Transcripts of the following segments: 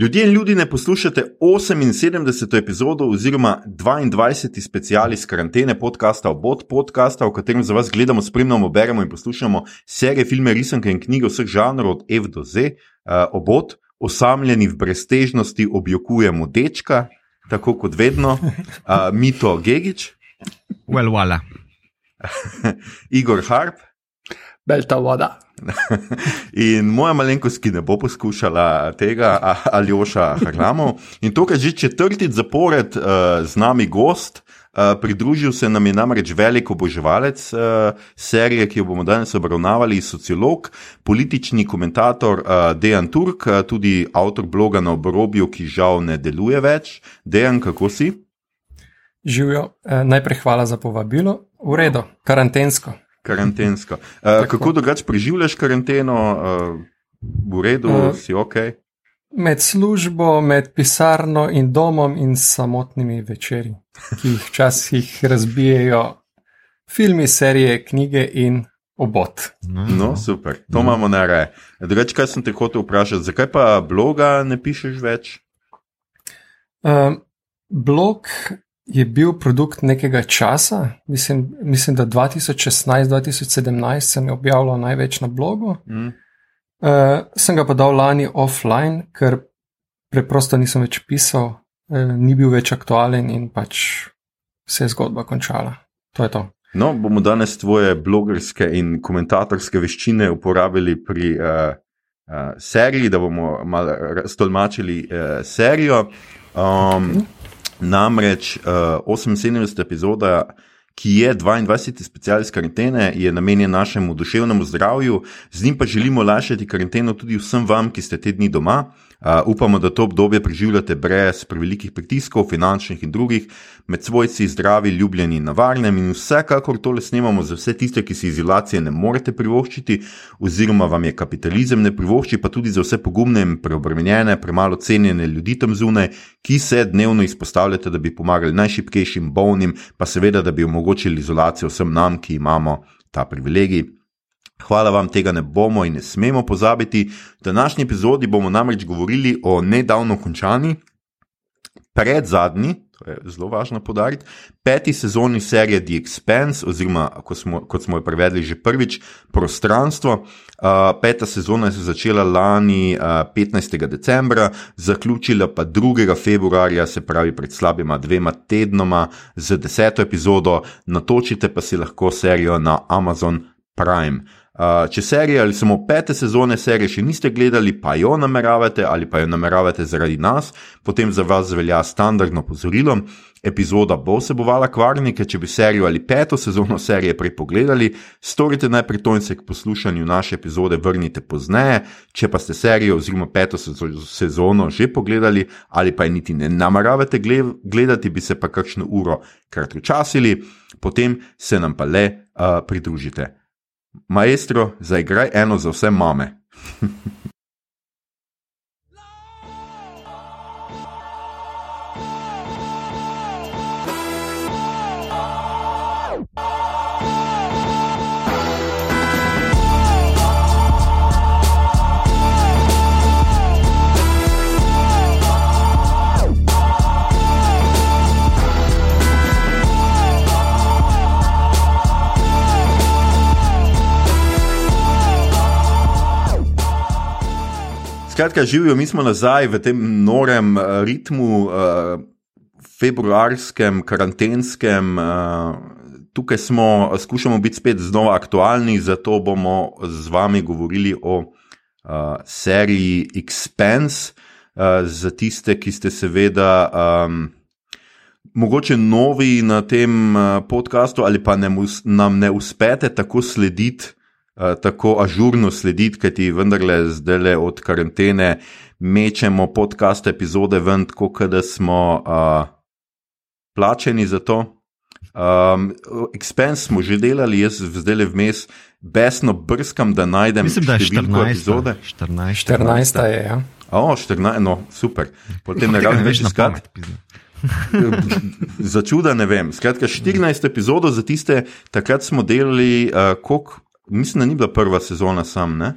Ljudje in ljudi ne poslušate 78. epizodo oziroma 22. special iz karantene podcasta Obot podcasta, v katerem za vas gledamo, spremljamo, beremo in poslušamo serije, filme, risanke in knjige vseh žanrov od F do Z. Uh, obot, osamljeni v breztežnosti, objokujemo dečka, tako kot vedno, uh, Mito Gigič, well, voilà. Igor Harp. Belta voda. In moja malenkost, ki ne bo poskušala tega, ali oša Harlamov. In to, kar že četrtič zapored uh, z nami gost, uh, pridružil se nam je namreč velik oboževalec uh, serije, ki jo bomo danes obravnavali, sociolog, politični komentator uh, Dejan Turk, uh, tudi avtor bloga na obrobju, ki žal ne deluje več. Dejan, kako si? Živijo, eh, najprej hvala za povabilo, v redu, karantensko. Karantensko. Uh, kako drugače preživljaš karanteno, uh, v redu, uh, si ok? Med službo, med pisarno in domom in samotnimi večerji, ki jih včasih razbijajo filmi, serije, knjige in obot. No, no super, to no. imamo na re. Drugače, kaj sem te hotel vprašati, zakaj pa bloga ne pišeš več? Uh, blog je bil produkt nekega časa, mislim, mislim da 2016-2017 sem objavljal največ na blogu. Mm. Uh, sem ga pa dal lani offline, ker preprosto nisem več pisal, uh, ni bil več aktualen in pač se je zgodba končala. To je to. No, bomo danes tvoje blogerske in komentatorske veščine uporabili pri uh, uh, seriji, da bomo malo stolmačili uh, serijo. Um, mm. Namreč uh, 78. epizoda, ki je 22. specialist karantene, je namenjen našemu duševnemu zdravju, z njim pa želimo lašati karanteno tudi vsem vam, ki ste te dni doma. Upamo, da to obdobje preživljate brez prevelikih pritiskov, finančnih in drugih, med svojci zdravi, ljubljeni in na varnem. In vsekakor tole snemamo za vse tiste, ki si izolacije ne morete privoščiti, oziroma vam je kapitalizem ne privošči, pa tudi za vse pogumne in preobremenjene, premalo cenjene ljudi tam zunaj, ki se dnevno izpostavljate, da bi pomagali najšipkejšim, bolnim, pa seveda, da bi omogočili izolacijo vsem nam, ki imamo ta privilegij. Hvala vam, tega ne bomo in ne smemo pozabiti. V današnji epizodi bomo namreč govorili o nedavno končani, pred zadnji, to je zelo važno podariti, peti sezoni serije The Expanse, oziroma kot smo, kot smo jo prevedli že prvič, Prostranstvo. Uh, peta sezona se je začela lani uh, 15. decembra, zaključila pa 2. februarja, se pravi pred slabima dvema tednoma, z deseto epizodo. Natočite pa si lahko serijo na Amazon Prime. Uh, če serije ali samo pete sezone serije še niste gledali, pa jo nameravate ali pa jo nameravate zaradi nas, potem za vas velja standardno pozorilo. Epizoda bo vsebovala kvarnike, če bi serijo ali peto sezono serije prej pogledali, storite najprej to in se k poslušanju naše epizode vrnite pozneje. Če pa ste serijo oziroma peto sezono že pogledali ali pa je niti ne nameravate gledati, bi se pa kakšno uro kratko časili, potem se nam pa le uh, pridružite. Maestro, zaigraj eno za vse mame. Skratka, živijo, mi smo nazaj v tem norem uh, ritmu, uh, februarskem, karantenskem. Uh, tukaj smo, skušamo biti spet znova aktualni, zato bomo z vami govorili o uh, seriji Expense, uh, za tiste, ki ste seveda. Um, Mogoče novi na tem podkastu, ali pa ne, nam ne uspete tako slediti Eh, tako ažurno slediti, ker ti vendarle zdaj le od karantene mečemo podcast epizode ven, tako da smo uh, plačeni za to. Um, Expense smo že delali, jaz zdaj le vmes besno brskam, da najdem Mislim, da je 14. epizode. 14. 14. je, ja. O, 14, no, super. Potem ne rabim več iskati. Začuda ne vem. Skratka, 14 epizodov za tiste, takrat smo delali, uh, koliko Mislim, da ni bila prva sezona sam. Ne?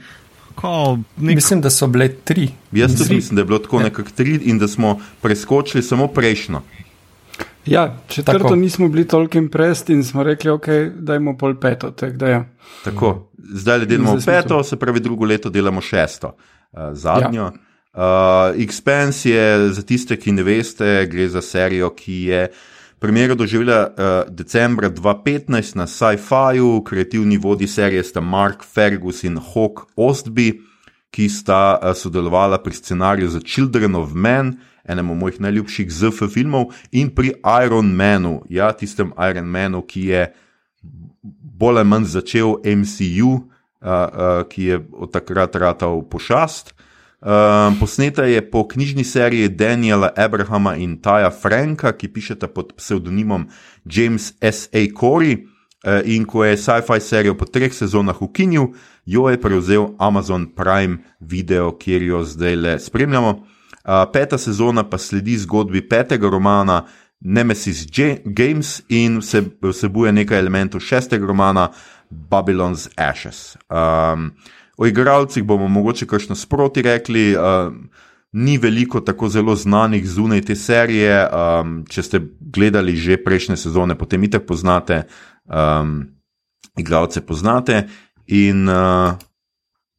nek... Mislim, da so bile tri. Jaz tudi mislim, da je bilo tako ja. nekako tri in da smo preskočili samo prejšnjo. Ja, četrto tako. nismo bili toliko impresti in smo rekli, ok, dajmo pol peto. Tak, da ja. Tako, zdaj delamo peto, se pravi drugo leto delamo šesto, uh, zadnjo. Ja. Uh, Expense je za tiste, ki ne veste, gre za serijo, ki je premjero doživela uh, decembra 2015 na Sci-Fiu, kreativni vodi serije sta Mark Fergus in Hawk Ostby, ki sta uh, sodelovala pri scenariju za Children of Men, enemu mojih najljubših ZF filmov, in pri Iron Manu, ja, tistem Iron Manu, ki je bolj ali manj začel MCU, uh, uh, ki je od takrat ratal pošast. Um, posneta je po knjižni seriji Daniela Abrahama in Taja Franka, ki pišeta pod psevdonimom James S. A. Corey. Uh, in ko je sci-fi serijo po treh sezonah ukinil, jo je prevzel Amazon Prime Video, kjer jo zdaj le spremljamo. Uh, peta sezona pa sledi zgodbi petega romana Nemesis J Games in vse, vsebuje nekaj elementov šestega romana Babylon's Ashes. Um, O igralcih bomo mogoče kakšno sproti rekli. Uh, ni veliko tako zelo znanih zunaj te serije. Um, če ste gledali že prejšnje sezone, potem itek poznate, um, igralce poznate. In uh,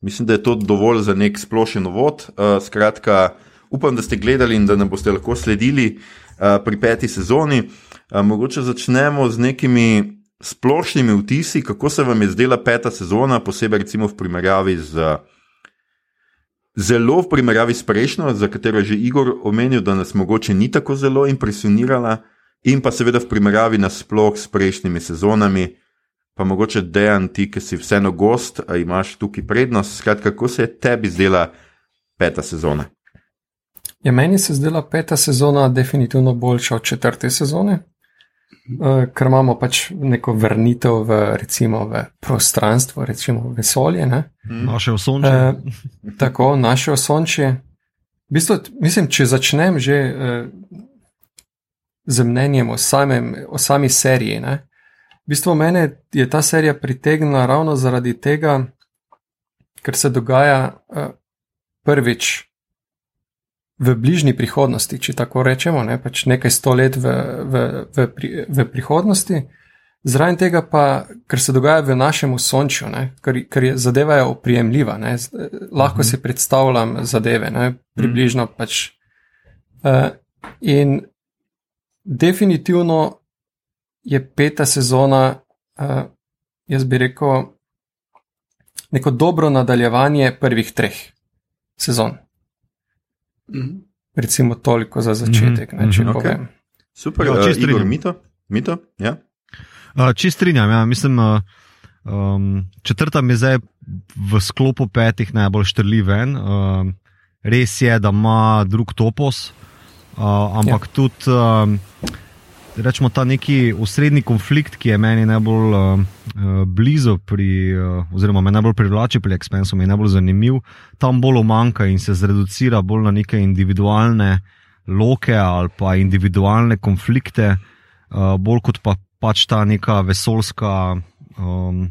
mislim, da je to dovolj za nek splošen vod. Uh, skratka, upam, da ste gledali in da nam boste lahko sledili uh, pri peti sezoni. Uh, mogoče začnemo z nekimi splošnimi vtisi, kako se vam je zdela peta sezona, posebej recimo v primerjavi z. Zelo v primerjavi s prejšnjo, za katero je že Igor omenil, da nas mogoče ni tako zelo impresionirala, in pa seveda v primerjavi nasploh s prejšnjimi sezonami, pa mogoče dejan ti, ki si vseeno gost, imaš tukaj prednost. Skratka, kako se je tebi zdela peta sezona? Ja, meni se je zdela peta sezona definitivno boljša od četrte sezone. Eh, ker imamo pač neko vrnitev v, recimo, v prostranstvo, recimo vesolje. Ne? Mhm. Naše osončje. E, tako, naše osončje. V bistvu, mislim, če začnem že e, z mnenjem o, samem, o sami seriji. Ne? V bistvu mene je ta serija pritegnila ravno zaradi tega, ker se dogaja e, prvič v bližnji prihodnosti, če tako rečemo, ne, pač nekaj sto let v, v, v, pri, v prihodnosti. Zraven tega pa, ker se dogaja v našem sončju, ne, ker, ker je zadeva je oprijemljiva, ne, lahko si predstavljam zadeve, ne, približno pač. Uh, in definitivno je peta sezona, uh, jaz bi rekel, neko dobro nadaljevanje prvih treh sezon. Mhm. Recimo toliko za začetek, mm -hmm. ne, če mm -hmm. okay. povem. Super, ja, če strinjam, mito. mito? Ja. Uh, če strinjam, ja, mislim, uh, um, četrta mi zdaj v sklopu petih najbolj štrli ven. Uh, res je, da ima drug topos, uh, ampak ja. tudi. Uh, rečemo, ta neki osrednji konflikt, ki je meni najbolj uh, blizu, pri, uh, oziroma me najbolj privlači pri Expensu, mi je najbolj zanimiv, tam bolj omanka in se zreducira bolj na neke individualne loke ali pa individualne konflikte, uh, bolj kot pa pač ta neka vesolska. Um,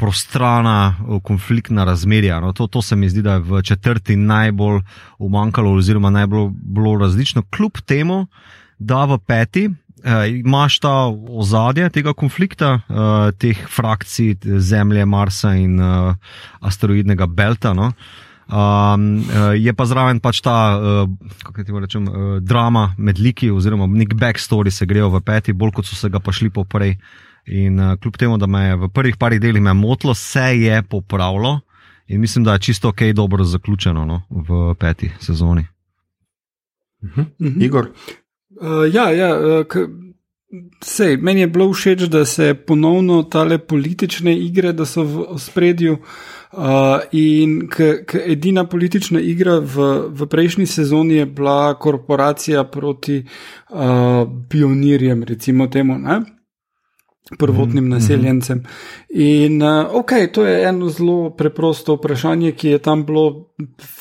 Prostrana, konfliktna razmerja. No, to, to se mi zdi, da je v četrti najbolj umankalo, oziroma najbolj različno, kljub temu, da v peti imaš ta ozadje tega konflikta, uh, teh frakcij Zemlje, Marsa in uh, asteroidnega Belta. No? Um, je pa zraven pač ta, uh, kako ti rečem, uh, drama med liki, oziroma nek backstory se grejo v peti, bolj kot so se ga pašli poprej. In uh, kljub temu, da me je v prvih parih delih motilo, se je popravilo in mislim, da je čisto ok, dobro zaključeno no, v peti sezoni. Uh -huh. Uh -huh. Igor, Uh, ja, ja uh, sej, meni je bilo všeč, da se ponovno tale politične igre, da so v spredju. Uh, in k, k edina politična igra v, v prejšnji sezoni je bila korporacija proti uh, pionirjem, recimo temu. Ne? Prvotnim Mhm, naseljencem. In uh, ok, to je eno zelo preprosto vprašanje, ki je tam bilo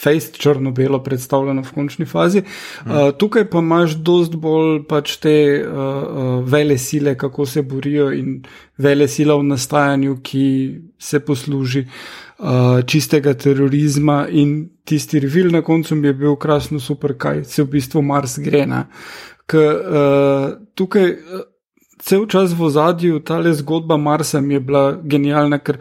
fejst črno-belo predstavljeno v končni fazi. Uh, tukaj pa imaš dost bolj pač te uh, uh, vele sile, kako se borijo in vele sila v nastajanju, ki se posluži uh, čistega terorizma in tisti revil na koncu mi je bil krasno super, kaj se v bistvu Mars gre. ne. K, uh, tukaj uh, cel čas v ozadju ta zgodba Marsa mi je bila genialna, ker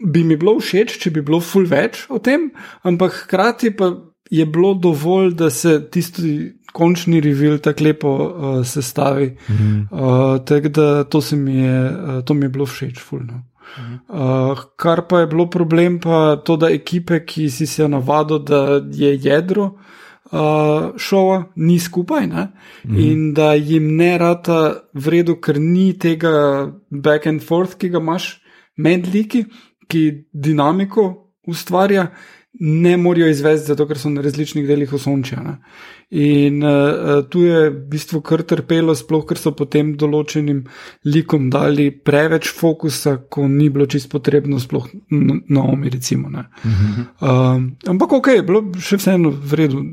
bi mi bilo všeč, če bi bilo ful več o tem, ampak hkrati pa je bilo dovolj, da se tisti končni revil tako lepo uh, sestavi. Mhm. Uh, tako da to, se mi je, uh, to mi je bilo všeč, fulno. Uh, kar pa je bilo problem, pa to, da ekipe, ki si se navadil, da je jedro uh, šova, ni skupaj ne? in da jim ne rata vredno, ker ni tega back and forth, ki ga imaš med liki, ki dinamiko ustvarja. Ne morajo izvesti, zato ker so na različnih delih osončja. Ne? In uh, tu je v bistvu kar trpelo, sploh ker so potem določenim likom dali preveč fokusa, ko ni bilo čist potrebno, sploh na, omi. Recimo, uh, ampak ok, je bilo še vseeno vredno.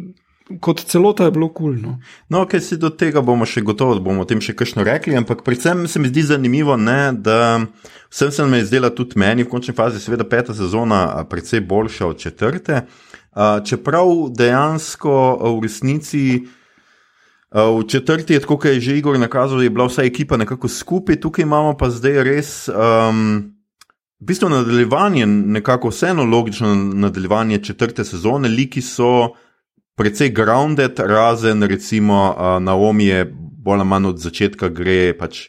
Kot celota je bilo kulno. No, ker si do tega bomo še gotovo, bomo o tem še kakšno rekli, ampak predvsem se mi zdi zanimivo, ne, da vsem se mi je zdela tudi meni v končni fazi, seveda peta sezona, precej boljša od četrte. Čeprav dejansko v resnici v četrti je tako, kot je že Igor nakazal, je bila vsa ekipa nekako skupaj, tukaj imamo pa zdaj res. Um, V bistvu nadaljevanje, nekako vseeno logično nadaljevanje četrte sezone, liki so precej grounded, razen recimo uh, Naomi je bolj ali manj od začetka gre, pač,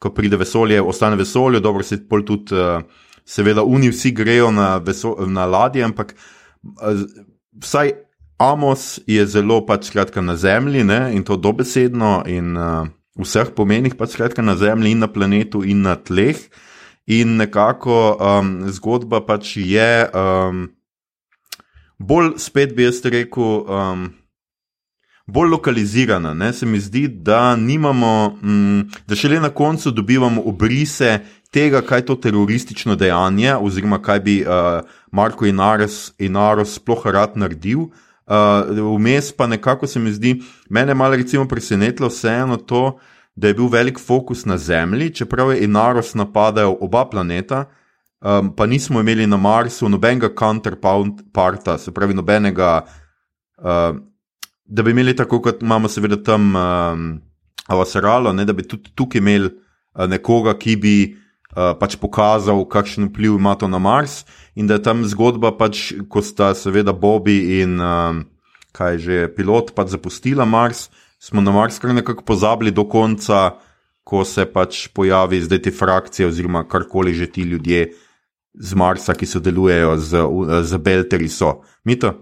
ko pride vesolje, ostane vesolje, dobro se pol tudi, uh, seveda, oni vsi grejo na, na ladje, ampak uh, vsaj Amos je zelo pač skratka na zemlji ne, in to dobesedno in uh, vseh pomenih pač skratka na zemlji in na planetu in na tleh. In nekako um, zgodba pač je. Um, bolj, spet bi jaz rekel, um, bolj lokalizirana. Ne? Se mi zdi, da nimamo, um, da šele na koncu dobivamo obrise tega, kaj je to teroristično dejanje, oziroma kaj bi uh, Marko Inaros, Inaros sploh rad naredil. Uh, vmes pa nekako se mi zdi, mene malo recimo presenetilo vseeno to, da je bil velik fokus na Zemlji, čeprav je Inaros napadal oba planeta, um, pa nismo imeli na Marsu nobenega counterparta, se pravi nobenega, uh, da bi imeli tako, kot imamo seveda tam um, Avasaralo, ne, da bi tudi tukaj imeli uh, nekoga, ki bi uh, pač pokazal, kakšen vpliv ima to na Mars in da je tam zgodba pač, ko sta seveda Bobby in um, kaj že pilot pač zapustila Mars, smo na Mars kar nekako pozabili do konca, ko se pač pojavi zdaj te frakcije oziroma karkoli že ti ljudje z Marsa, ki sodelujejo z, z Belteri, so. Mito?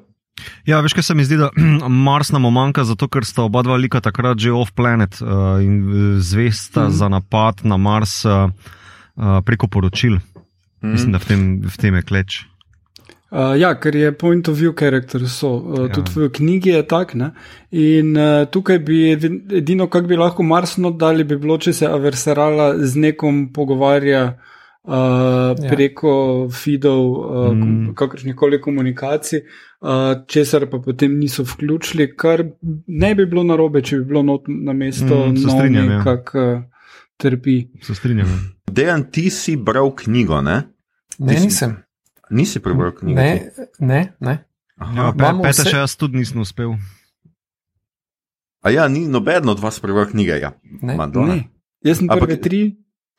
Ja, veš, kaj se mi zdi, da Mars nam omanjka, zato ker sta oba dva velika takrat že off-planet uh, in zvesta mm. za napad na Mars uh, uh, preko poročil. Mm. Mislim, da v tem, v tem je kleč. Uh, ja, ker je point of view character, so uh, ja. tudi v knjigi je tak. Ne? In uh, tukaj bi edino, kar bi lahko Mars not dali, bi bilo, če se Aversarala z nekom pogovarja uh, preko ja. feedov, uh, mm. kakršnih koli komunikacij, uh, česar pa potem niso vključili, kar ne bi bilo narobe, če bi bilo not na mesto mm, nomi, ja. kak uh, trpi. Se strinjam. ja. Dejan, ti si bral knjigo, ne? Ne, si- nisem. Nisi prebral knjige? Ne, ne, ne. Aha. Ja, pe, peta vse- še jaz tudi nisem uspel. A ja, ni noben od vas prebral knjige. Ja. Ne. Madonna. Ne. Jaz sem Ampak- prve tri.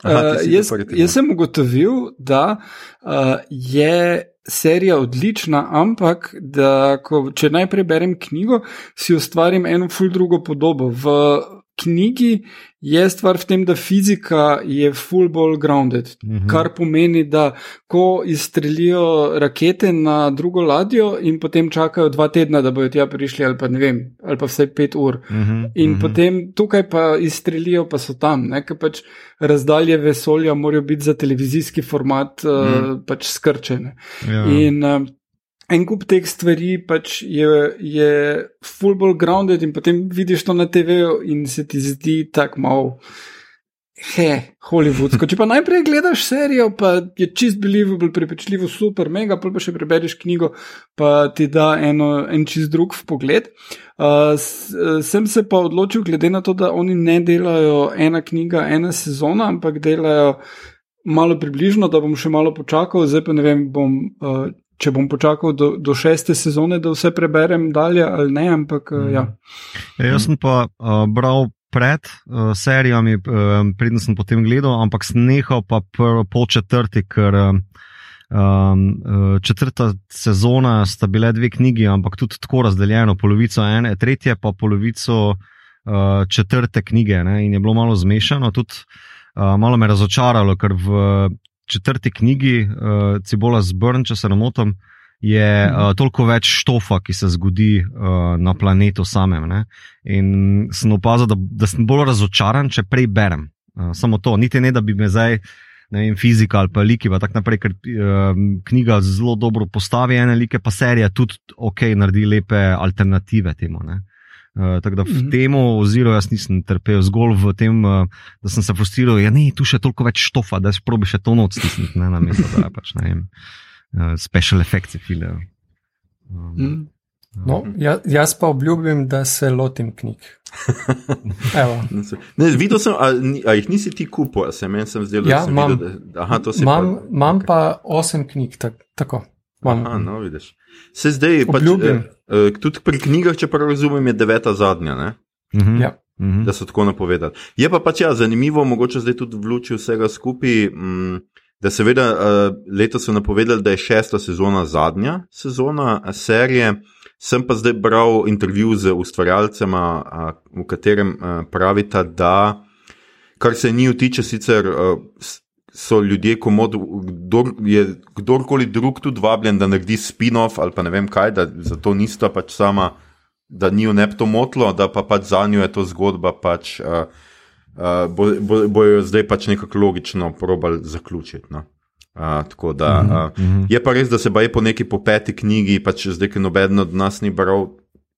Aha, Uh, jaz, jaz ja. sem ugotovil, da uh, je serija odlična, ampak da ko, če najprej berem knjigo, si ustvarim eno ful drugo podobo. V knjigi je stvar v tem, da fizika je full ball grounded, Mhm. kar pomeni, da ko izstrelijo rakete na drugo ladjo in potem čakajo dva tedna, da bodo tja prišli, ali pa ne vem, ali pa vsaj pet ur. Mhm, In mhm. potem tukaj pa izstrelijo, pa so tam, ne? ker pač razdalje vesolja morajo biti za televizijski format mm. uh, pač skrčene. Ja. In uh, en kup teh stvari pač je, je full ball grounded, in potem vidiš to na TV-ju in se ti zdi tako malo. he, hollywoodsko. Če pa najprej gledaš serijo, pa je čist believable, pripečljivo, super, mega, pa še prebereš knjigo, pa ti da eno, en čist drug pogled. Uh, sem se pa odločil, glede na to, da oni ne delajo ena knjiga, ena sezona, ampak delajo malo približno, da bom še malo počakal, zdaj pa ne vem, bom, uh, če bom počakal do, do šeste sezone, da vse preberem dalje ali ne, ampak uh, ja. ja. Jaz sem pa uh, bral pred uh, serijami, uh, predtem sem potem gledal, ampak snehal pa pr, po četrti, ker um, uh, četrta sezona sta bile dve knjigi, ampak tudi tako razdeljeno, polovico ene, tretje pa polovico uh, četrte knjige ne, in je bilo malo zmešano. Tudi uh, malo me razočaralo, ker v četrti knjigi uh, Cibola zbrn, če se ne motim je uh, toliko več štofa, ki se zgodi uh, na planetu samem. Ne? In sem opazil, da, da sem bolj razočaran, če prej berem. Uh, samo to, niti ne, da bi me zdaj. Ne vem, fizika ali pa liki, pa tako naprej, ker uh, knjiga zelo dobro postavi ene like, pa serija tudi ok, naredi lepe alternative temu. Uh, tako da v mm -hmm. tem oziru jaz nisem trpel zgolj v tem, uh, da sem se frustriral, da ja, je tu še toliko več štofa, da si probi še to noč stisniti, ne na mesto, da pač ne vem. Uh, special effects filejo. Um, mm. No, ja, jaz pa obljubim, da se lotim knjig. ne, videl sem, ali jih nisi ti kupil, se meni sem zdelo, ja, da sem mam, videl, da aha, to si imam. Imam okay. pa osem knjig, tak, tako. Aha, no, vidiš. Se zdaj, pač, eh, eh, tudi pri knjigah, če prav razumem, je deveta zadnja. Mm -hmm. ja. Da so tako napovedali. Je pa pač ja, zanimivo, mogoče zdaj tudi v luči vsega skupaj. Mm, da seveda uh, letos so napovedali, da je šesta sezona zadnja sezona uh, serije. Sem pa zdaj bral intervju z ustvarjalcema, uh, v katerem uh, pravita, da kar se njih tiče, sicer uh, so ljudje, komod, kdor, je kdorkoli drug tudi vabljen, da naredi spin-off ali pa ne vem kaj, da zato nista pač sama, da ni jo ne to motlo, da pa pač za njo je to zgodba pač. Uh, uh, bojo bo, bo zdaj pač nekako logično probali zaključiti. No. Uh, tako da uh, uh, je pa res, da se baje po neki po peti knjigi, pač zdaj, ki noben od nas ni bral.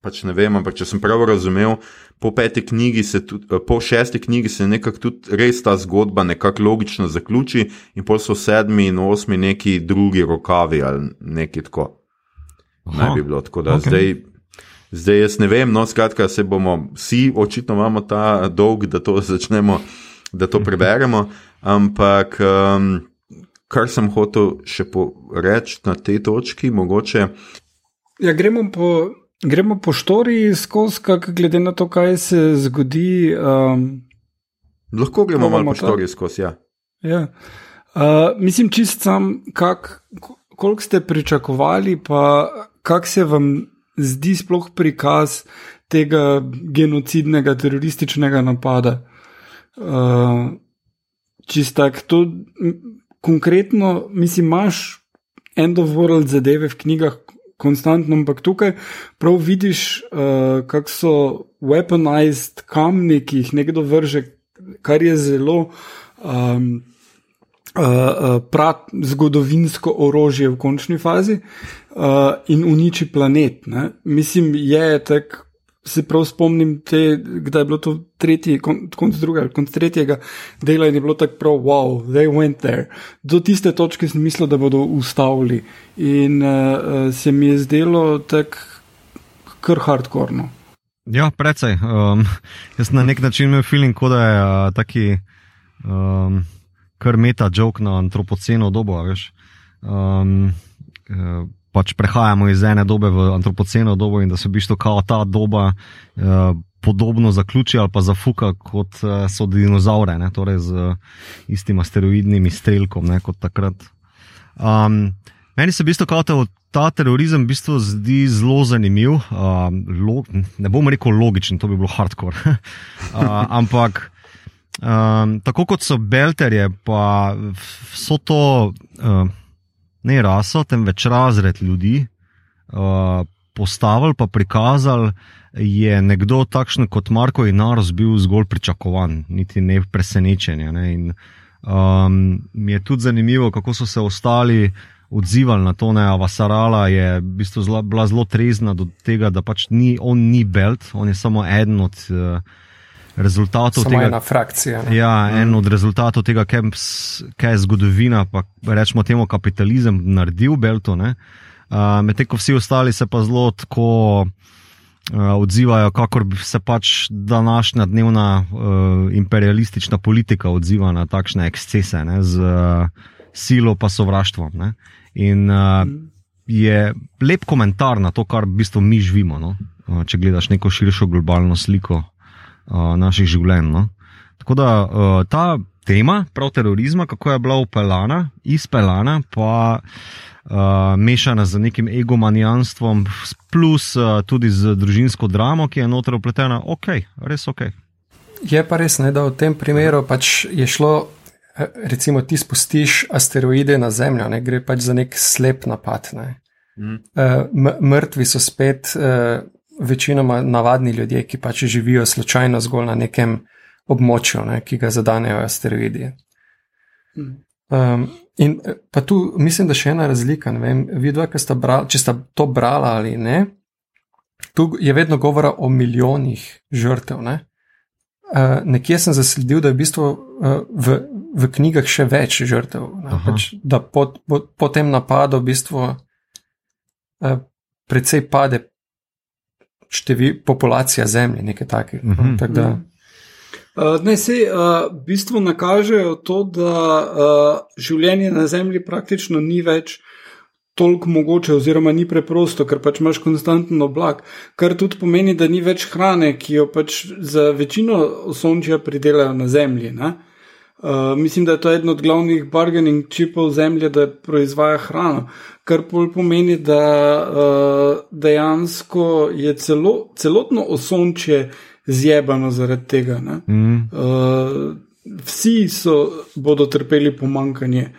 Pač ne vem, ampak če sem prav razumel, po peti knjigi, tudi, po šesti knjigi se nekako tudi res ta zgodba nekako logično zaključi, in pol so sedmi in osmi neki drugi rokavi ali nekaj tako. Naj bi bilo tako, da okay. zdaj Zdaj jaz ne vem, no, skratka, se bomo vsi, očitno imamo ta dolg, da to začnemo, da to preberemo. Ampak, um, kar sem hotel še reči na tej točki, mogoče. Ja, gremo po, gremo po štoriji skozi, glede na to, kaj se zgodi. Um, Lahko gremo malo po štoriji skozi. Ja. Ja. Uh, mislim, čist sam, kak, koliko ste pričakovali, pa kak se vam zdi sploh prikaz tega genocidnega terorističnega napada. Uh, Čistak, to konkretno, mislim, imaš end of world zadeve v knjigah, konstantno, ampak tukaj prav vidiš, uh, kako so weaponized kamni, ki jih nekdo vrže, kar je zelo. Um, uh, uh, prav zgodovinsko orožje v končni fazi uh, in uniči planet. Ne? Mislim, je tako. Se prav spomnim, te, kdaj je bilo to tretji, konc drugega, konc tretjega dela in je bilo tako prav, wow, they went there. Do tiste točke sem mislil, da bodo ustavili in uh, se mi je zdelo tako kar hardcore. Ja, precej. Um, jaz na nek način imam feeling, kot da je uh, taki. Um, kar meta jok na antropoceno dobo. Um, pač prehajamo iz ene dobe v antropoceno dobo in da se v bistvu ta doba uh, podobno zaključi ali pa zafuka kot uh, so dinozaure, ne? torej z uh, istim asteroidnim strelkom kot takrat. Um, meni se v bistvu ta, ta terorizem v bistvu zdi zelo zanimiv. Uh, lo, ne bom rekel logičen, to bi bilo hardcore. uh, ampak. Um, tako kot so belterje, pa so to uh, ne raso, temveč razred ljudi, uh, postavili pa prikazali, je nekdo takšen kot Marko in Naros bil zgolj pričakovan, niti ne presenečenje. Ne? In um, je tudi zanimivo, kako so se ostali odzivali na to, da Vasarala je v bistvu zla, bila zelo trezna do tega, da pač ni, on ni belt, on je samo eden od. Uh, rezultatov Samo tega. ena frakcija. ne. Ja, en od rezultatov tega, kaj, kaj je zgodovina, pa rečemo temu kapitalizem, naredil Belto. Uh, Medtem ko vsi ostali se pa zelo tako uh, odzivajo, kakor bi se pač današnja dnevna uh, imperialistična politika odziva na takšne ekscese ne, z uh, silo pa sovraštvom. Ne. In uh, je lep komentar na to, kar v bistvu mi živimo. No? Uh, če gledaš neko širšo globalno sliko uh, naših življenj. No? Tako da uh, ta tema, prav terorizma, kako je bila upeljana, izpeljana, pa uh, mešana z nekim egomanijanstvom, plus uh, tudi z družinsko dramo, ki je noter upletena, ok, res ok. Je pa res, ne, da v tem primeru pač je šlo, recimo, ti spustiš asteroide na Zemljo, ne gre pač za nek slep napad. Ne. Mm. Uh, mrtvi so spet uh, večinoma navadni ljudje, ki pač živijo slučajno zgolj na nekem območju, ne, ki ga zadanejo asteroidi. Um, in eh, pa tu mislim, da še ena razlika. ne Vem, vidva, sta brala, če sta to brala ali ne, tu je vedno govora o milijonih žrtev. Ne? Uh, nekje sem zasledil, da je v bistvu uh, v, v knjigah še več žrtev. Pač, da po, po, po tem napadu v bistvu uh, precej pade števi, populacija Zemlje, nekaj takega. Mhm. No, tak da, Uh, ne, se uh, v bistvu nakažejo to, da uh, življenje na Zemlji praktično ni več toliko mogoče, oziroma ni preprosto, ker pač imaš konstanten oblak, kar tudi pomeni, da ni več hrane, ki jo pač za večino osončja pridelajo na Zemlji. ne. Uh, mislim, da je to eden od glavnih bargaining čipov Zemlje, da proizvaja hrano, kar pol pomeni, da uh, dejansko je celo, celotno osončje zjebano zaradi tega. ne. Mm. Uh, vsi so, bodo trpeli pomankanje,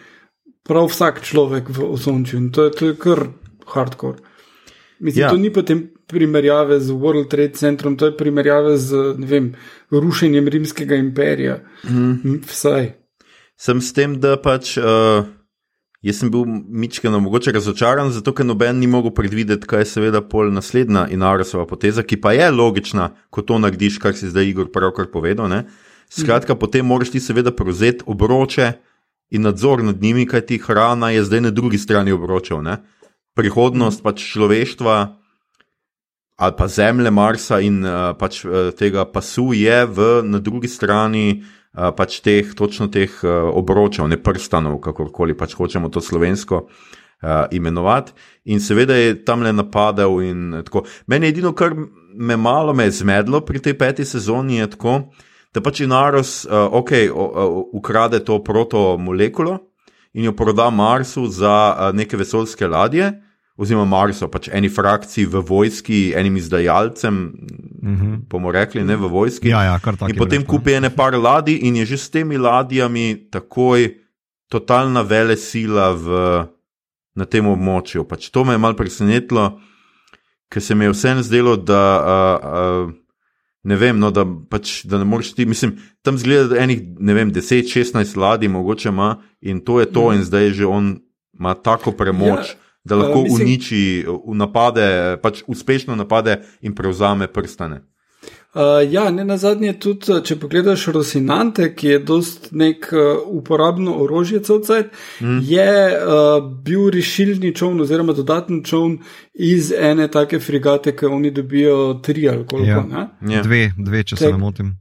prav vsak človek v osončju in to je, to je kar hardcore. Mislim, Ja. to ni potem primerjave z World Trade Centrom, to je primerjave z vem, rušenjem rimskega imperija. Mm. Vsaj. Sem s tem, da pač. Uh, Jaz sem bil mičkeno mogoče razočaran, zato ker noben ni mogel predvideti, kaj je seveda pol naslednja Inarosova poteza, ki pa je logična, ko to narediš, kar si zdaj Igor pravkar povedal. Ne? Skratka, mm. potem moraš ti seveda prevzeti obroče in nadzor nad njimi, kaj ti hrana je zdaj na drugi strani obročev. Ne? Prihodnost pač človeštva ali pa zemlje Marsa in uh, pač uh, tega pasu je v, na drugi strani pač teh, točno teh uh, obročev, ne prstanov, kakorkoli pač hočemo to slovensko uh, imenovati. In seveda je tam le napadal. Meni edino, kar me malo me je zmedlo pri tej peti sezoni, je tako, da pač Inaros, uh, ok, o, o, ukrade to protomolekulo in jo proda Marsu za uh, neke vesoljske ladje. Oziroma, Marso, pač eni frakciji v vojski, enim izdajalcem, Mm -hmm. bomo rekli, ne v vojski. Ja, ja, kar tako. In potem kupi ene par ladij, in je že s temi ladjami takoj totalna vele sila v, na tem območju. Pač to me je malo presenetilo, ker se mi je vseeno zdelo, da. Uh, uh, Ne vem, no, da, pač, da ne moreš ti, mislim, tam zgleda, da enih, ne vem, 10-16 ladij mogoče ima in to je to, Mhm. in zdaj že on ima tako premoč, Ja, da lahko eh, mislim- uniči, uh, napade, pač uspešno napade in prevzame prstane. Uh, ja, ne na zadnje tudi, uh, če pogledaš Rosinante, ki je dost nek uh, uporabno orožje celcajt, mm. je uh, bil rešilni čovn oziroma dodaten čovn iz ene take frigate, ki oni dobijo tri ali koliko. Ja. ne? Ja. Dve, dve, če se Tek- ne motim.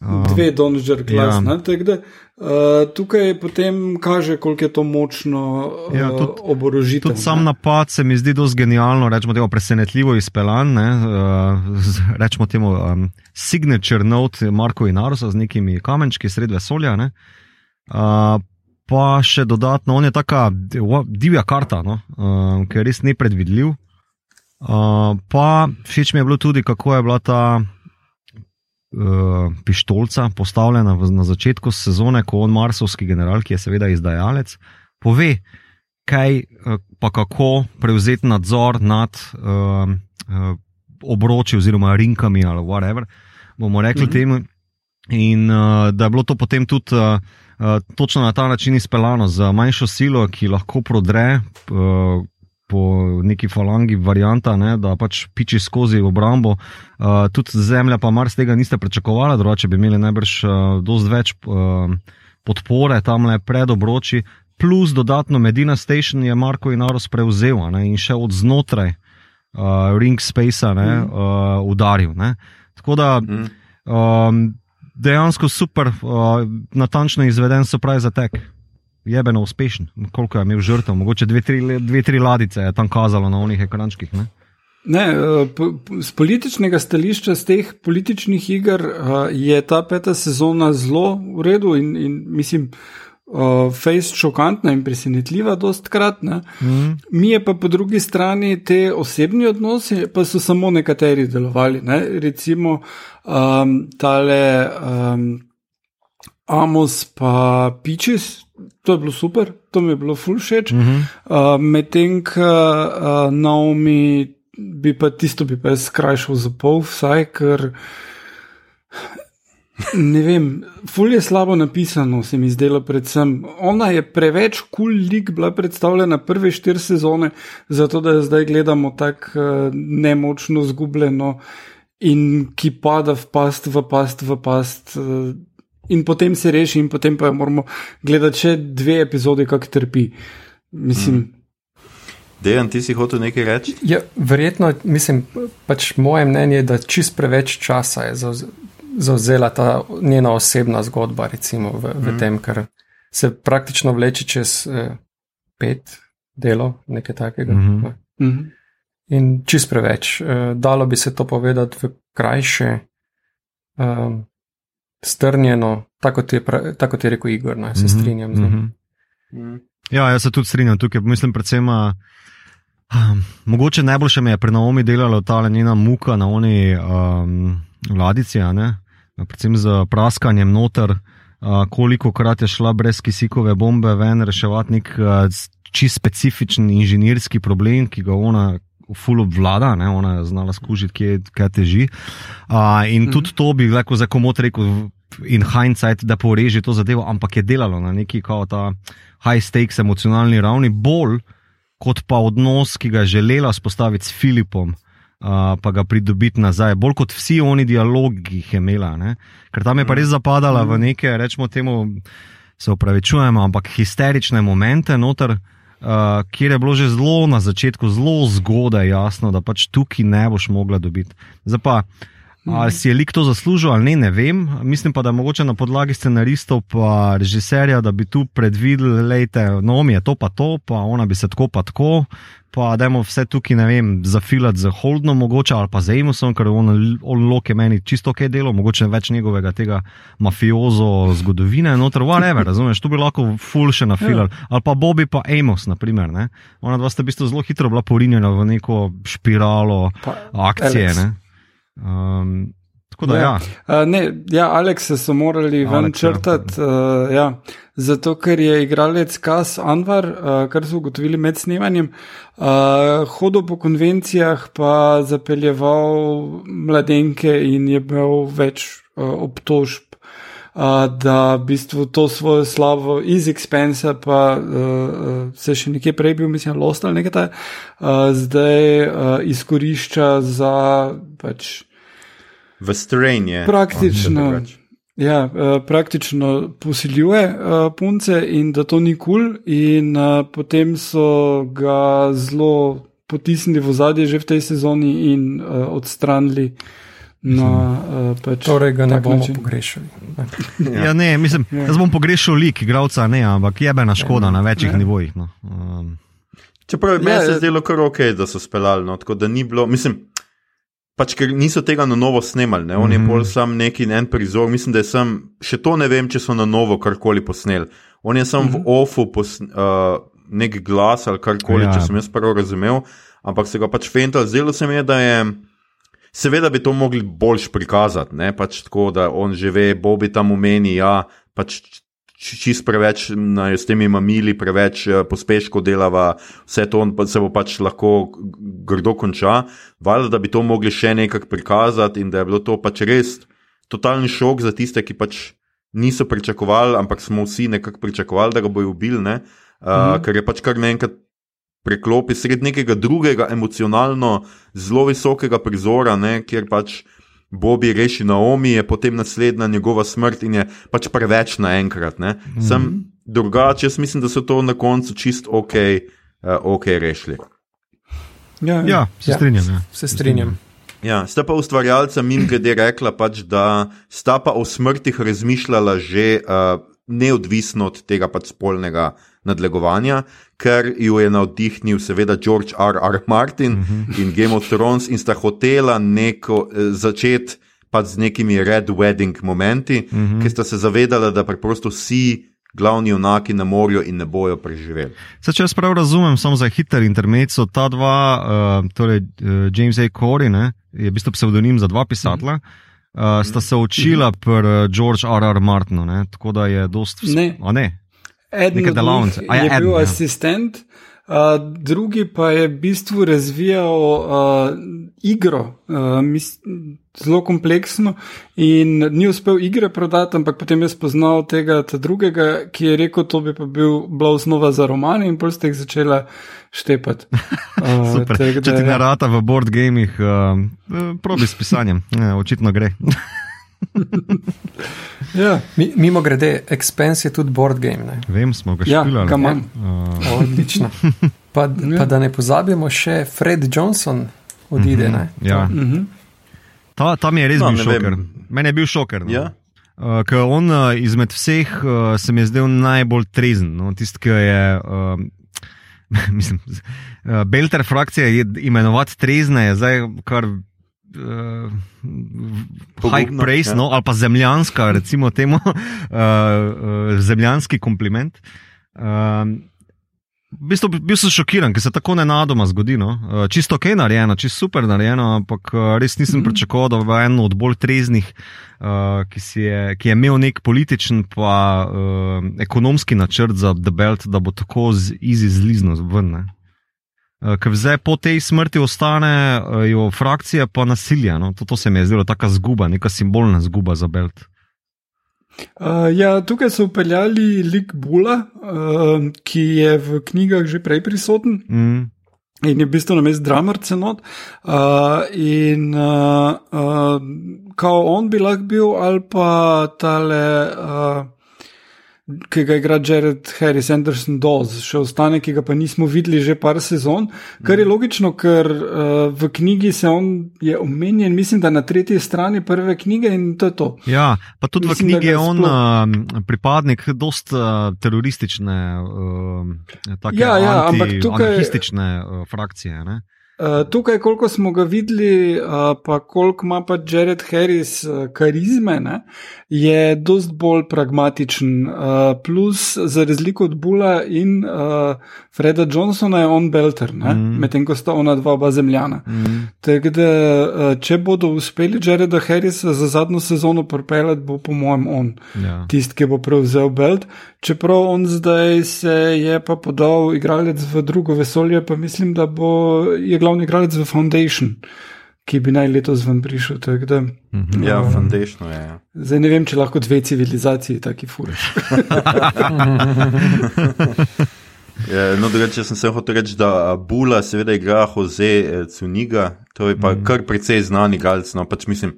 Uh, Dve Donžer klas. ja. Ja. Da, uh, tukaj potem kaže, koliko je to močno uh, Ja, tudi- oborožitev. Tudi sam napad se mi zdi dosti genialno, rečemo temu presenetljivo izpeljan. Ne, uh, z, rečemo temu um, signature note Marko Inarosa z nekimi kamenčki sred vesolja. Ne, uh, pa še dodatno, on je taka div- divja karta, no, uh, ki je res nepredvidljiv. Uh, pa všeč mi je bilo tudi, kako je bila ta uh, pištolca postavljena v, na začetku sezone, ko on marsovski general, ki je seveda izdajalec, pove, kaj eh, pa kako prevzeti nadzor nad uh, uh, obroči oziroma rinkami ali whatever, bomo rekli -hmm. temu. In uh, da je bilo to potem tudi uh, uh, točno na ta način izpeljano, z manjšo silo, ki lahko prodre uh, po neki falangi varianta, ne, da pač piči skozi obrambo. Uh, tudi zemlja, pa mar z tega niste pričakovali, drugače bi imeli najbrž uh, dosti več uh, podpore tam le pred obroči. Plus dodatno Medina Station je Marko Inaros prevzel ne, in še od znotraj uh, Ring Space mm. uh, udaril. Ne. Tako da. Mm. Um, dejansko super, uh, natančno izveden surprise attack. Jebeno uspešen, koliko je imel žrtev, mogoče dve, tri, dve, tri ladice je tam kazalo na onih ekrančkih. Ne? Ne, z političnega stališča, z teh političnih iger je ta peta sezona zelo v redu in, in mislim, face šokantna in presenetljiva, dost krat. Mm. Mi je pa po drugi strani te osebni odnosi, pa so samo nekateri delovali. Ne? Recimo um, tale um, Amos pa Pičis, to je bilo super, to mi je bilo full všeč. Mm -hmm. uh, Medtem, ko uh, Naomi bi pa tisto bi pa skrajšal za pol, vsaj ker. Ne vem, ful je slabo napisano, se mi zdelo predvsem. Ona je preveč kul cool lik bila predstavljena prve štiri sezone, zato da jo zdaj gledamo tako uh, nemočno zgubljeno in ki pada v past, v past, v past. Uh, in potem se reši, in potem pa moramo gledati še dve epizode, kako trpi. Mislim. Mm. Dejan, ti si hotel nekaj reči? Ja, verjetno, mislim, pač moje mnenje je, da čist preveč časa je zauzela ta njena osebna zgodba, recimo v, v mm. tem, ker se praktično vleče čez eh, pet delov, nekaj takega. Mm -hmm. mm -hmm. In čist preveč. Eh, dalo bi se to povedati v krajše, um, strnjeno, tako kot je, tako kot je rekel Igor, ne, se mm -hmm. strinjam. Mm -hmm. Ja, jaz se tudi strinjam tukaj. Mislim, predvsem, um, mogoče najboljše mi je pri Naomi delalo ta njena muka na oni um, ladici, predvsem z praskanjem noter, uh, koliko krat je šla brez kisikove bombe ven reševati nek uh, čist specifičen inženirski problem, ki ga ona ful obvlada, ne? ona je znala skužiti, kje, kje teži. Uh, in mm -hmm. tudi to bi lahko za komot rekel. In hindsight, da poreže to zadevo, ampak je delalo na neki kao ta high stakes emocionalni ravni, bolj kot pa odnos, ki ga je želela spostaviti s Filipom, uh, pa ga pridobiti nazaj, bolj kot vsi oni dialogi, ki jih je imela. Ne? Ker tam je pa res zapadala v neke, rečemo temu, se upravičujemo, ampak histerične momente noter uh, kjer je bilo že zelo na začetku, zelo zgodaj jasno, da pač tukaj ne boš mogla dobiti. Zdaj pa, ali si je lik to zaslužil ali ne, ne vem. Mislim pa, da mogoče na podlagi scenaristov in režiserja, da bi tu predvideli, da je to pa to, pa ona bi se tako pa tako pa da je vse tukaj, ne vem, zafilati za Holdom, mogoče ali pa za Amosom, ker on, on lok je meni čisto ok delo, mogoče več njegovega tega mafiozo zgodovine, noter, whatever, razumeš, tu bi lahko full še nafilali. Ja. Ali pa Bobby pa Amos, naprimer, ne. Ona dva sta v bistvu zelo hitro bila porinjena v neko špiralo pa, akcije, Alex. ne. Um, Tako da, ja. Ja. Uh, ne, ja, Alekse so morali ven ja. črtati, uh, ja, zato ker je igralec Kas Anvar, uh, kar so ugotovili med snemanjem, uh, hodil po konvencijah, pa zapeljeval mladenke in je imel več uh, obtožb. Uh, da v bistvu to svojo slavo iz Expensa, pa uh, se še nekje prej bil, mislim, Lost ali nekaj ta, uh, zdaj uh, izkorišča za pač v stranje. Praktično. Ja, uh, praktično posiljuje uh, punce in da to ni kul, cool in uh, potem so ga zelo potisnili v zadje že v tej sezoni in uh, odstranili. Na, uh, pač torej, ga ne bomo način. pogrešali. ja. ja, ne, mislim, ja. jaz bom pogrešal lik, igralca, ne, ampak je bena škoda ja, na večjih ja. nivojih. No. Um. Čeprav meni se je zdelo kar ok, da so speljali, no, tako da ni bilo, mislim pač ker niso tega na novo snemali, ne? on mm -hmm. je mhm. bolj sam neki en prizor. Mislim, da je sem, še to ne vem, če so na novo karkoli posneli. On je sam mm -hmm. v mhm. ofu pos, uh, nek glas ali karkoli, ja. če sem jaz prav razumel, ampak se ga pač fental. Zdelo se mi je, da je. Seveda bi to mogli boljš prikazati, ne pač tako, da on že ve, Bobi tam umeni, ja, pač čist preveč na, s temi mamili, preveč uh, pospeško delava, vse to se bo pač lahko grdo konča. Valjda, da bi to mogli še nekako prikazati in da je bilo to pač res totalni šok za tiste, ki pač niso pričakovali, ampak smo vsi nekako pričakovali, da ga bojo ubili, uh, mm -hmm. ker je pač kar naenkrat preklopi sred nekega drugega emocionalno zelo visokega prizora, ne, kjer pač Bobby reši Naomi, je potem naslednja njegova smrt in je pač preveč naenkrat. Mm -hmm. Sem drugače, jaz mislim, da so to na koncu čist ok, uh, ok rešili. Ja, ja se strinjam. Ja. Se strinjam. Ja, sta pa ustvarjalca min glede rekla, pač, da sta pa o smrtih razmišljala že uh, neodvisno od tega pač spolnega nadlegovanja, ker jo je navdihnil seveda George R. R. Martin uh mhm. -huh. in Game of Thrones in sta hotela neko, eh, začeti pač z nekimi red wedding momenti, uh mhm. -huh. ki sta se zavedala, da preprosto vsi glavni junaki na morju in ne bojo preživeli. Se, če jaz prav razumem, samo za hiter internet so ta dva, uh, torej uh, James A. Corey, ne, je v bistvu pseudonim za dva pisatelja. Uh -huh. Uh, sta se učila pri George R. R. Martinu, ne? tako da je dosti. Ne. ne. Eden delavnice. Je, je bil ja. asistent, uh, drugi pa je v bistvu razvijal uh, igro, uh, mis, zelo kompleksno in ni uspel igre prodati, ampak potem je spoznal tega drugega, ki je rekel, to bi pa bil bila osnova za roman in pol ste jih začela štepati. Uh, Če ti ne rata v board gamih, uh, probi s pisanjem, ja, očitno gre. ja. Mi, mimo grede, Expense je tudi board game. Ne? Vem, smo ga še videli. Ja, uh. Odlično. Pa, ja. pa da ne pozabimo, še Fred Johnson odide. Uh -huh. ja. uh -huh. ta, ta mi je res no, bil šoker. Mene je bil šoker. No. Ja. Uh, ker on uh, izmed vseh uh, se mi je zdel najbolj trezen. No? Tisti, ki je. Uh, mislim, uh, Belter frakcija je imenovati trezne, je zdaj kar uh, high praise, ja. no, ali pa zemljanska, recimo temu, uh, uh, zemljanski kompliment. Uh, V bistvu bil sem šokiran, ker se tako nenadoma zgodi. No. Čisto ok, narejeno, čisto super narejeno, ampak res nisem mhm. pričakoval, da bo eno od bolj treznih, ki, je, ki je imel nek političen pa uh, ekonomski načrt za The Belt, da bo tako z izi zlizno ven. Ne. Eh, ker zdaj po tej smrti ostanejo frakcije pa nasilje. No? To, to se mi je zdelo tako zguba, neka simbolna zguba za Belt. Uh, ja, tukaj so upeljali lik Bula, uh, ki je v knjigah že prej prisoten. Mm. In je v bistvu na mestu drummer cenot. Uh, in uh, uh, kao on bi lahko bil, ali pa tale. Uh, ki ga igra Jared Harris, Anderson Dawes, še ostane, ki ga pa nismo videli že par sezon, kar je mhm. logično, ker uh, v knjigi se on je omenjen, mislim, da na tretji strani prve knjige in to je to. Ja, pa tudi mislim, v knjigi je on uh, pripadnik dost uh, teroristične, uh, tako ja, ja, ampak tukaj. Anarhistične uh, frakcije. Ne? Eh, tukaj, koliko smo ga videli, uh, pa koliko ima pa Jared Harris uh, karizme, ne, je dost bolj pragmatičen. Uh, plus, za razliko od Bula in uh, Freda Johnsona, je on Belter, mm. medtem ko sta ona dva oba zemljana. Mm. Tako da, uh, če bodo uspeli Jareda Harrisa za zadnjo sezono propeljati, bo po mojem on ja. tisti, ki bo prevzel Belt. Čeprav on zdaj se je pa podal igralec v drugo vesolje, pa mislim, da bo glavni igralec v Foundation, ki bi naj letos ven prišel. Da, mhm. ja, um, Foundation je. Ja. Zdaj ne vem, če lahko dve civilizaciji taki furiš. Ja, no, drugače sem se hotel reči, da Bula seveda igra Jose eh, Cuniga, to je pa mm. kar precej znan igralec. No, pač mislim,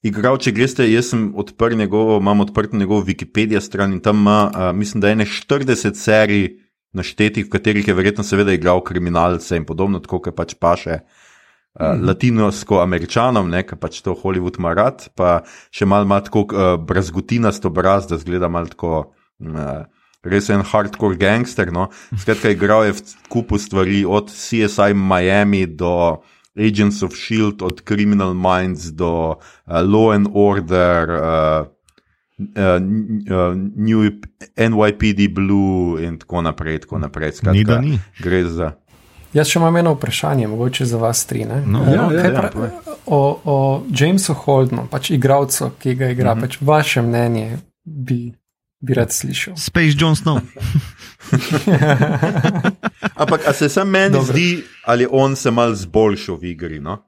igral, če greste, jaz sem odprl njegovo, imam odprt njegov Wikipedia stran in tam ima, uh, mislim, da je ne 40 serij naštetih, v katerih je verjetno seveda igral kriminalce in podobno, tako kot pač paše. Uh, mm. Latinosko-američanom, ki pač to Hollywood ima rad, pa še malo ima tako uh, brazgotinasto obraz, da zgleda malo tako, uh, res en hardcore gangster. No? Skratka, igral je v kupu stvari, od CSI Miami do Agents of Shield, od Criminal Minds do uh, Law and Order. Uh, uh, New NYPD Blue in tako naprej. Tako naprej. Skratka, ni, da ni. Gre za. Jaz še imam eno vprašanje, mogoče za vas tri. No, ja, ja, ja, pra, o, o Jamesu Holdnu, pač igralcu, ki ga igra, mm -hmm. pač vaše mnenje bi, bi rad slišal. Space Jones, no. Ampak, a se sam meni Dobre. zdi, ali on se mal zboljšal v igri? No?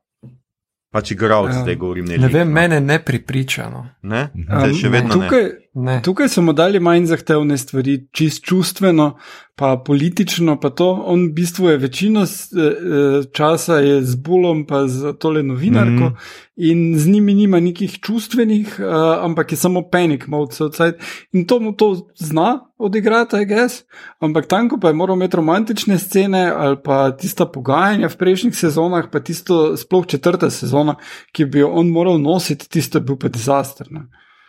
Pač igral, ja. zdaj govorim. Ne, ne vem, no. mene ne pripričano. Ne? Um, še vedno tukaj, ne. Ne. Tukaj so mu dali manj zahtevne stvari, čist čustveno, pa politično, pa to. On v bistvu je večino eh, eh, časa je z bulom, pa z tole novinarko Mhm. in z njimi nima nekih čustvenih, uh, ampak je samo panik mode outside. In to mu to zna odigrati, I guess. Ampak tam, ko pa je moral imeti romantične scene ali pa tista pogajanja v prejšnjih sezonah, pa tisto sploh četrta sezona, ki bi jo on moral nositi, tisto je bil pa dizaster. Ne?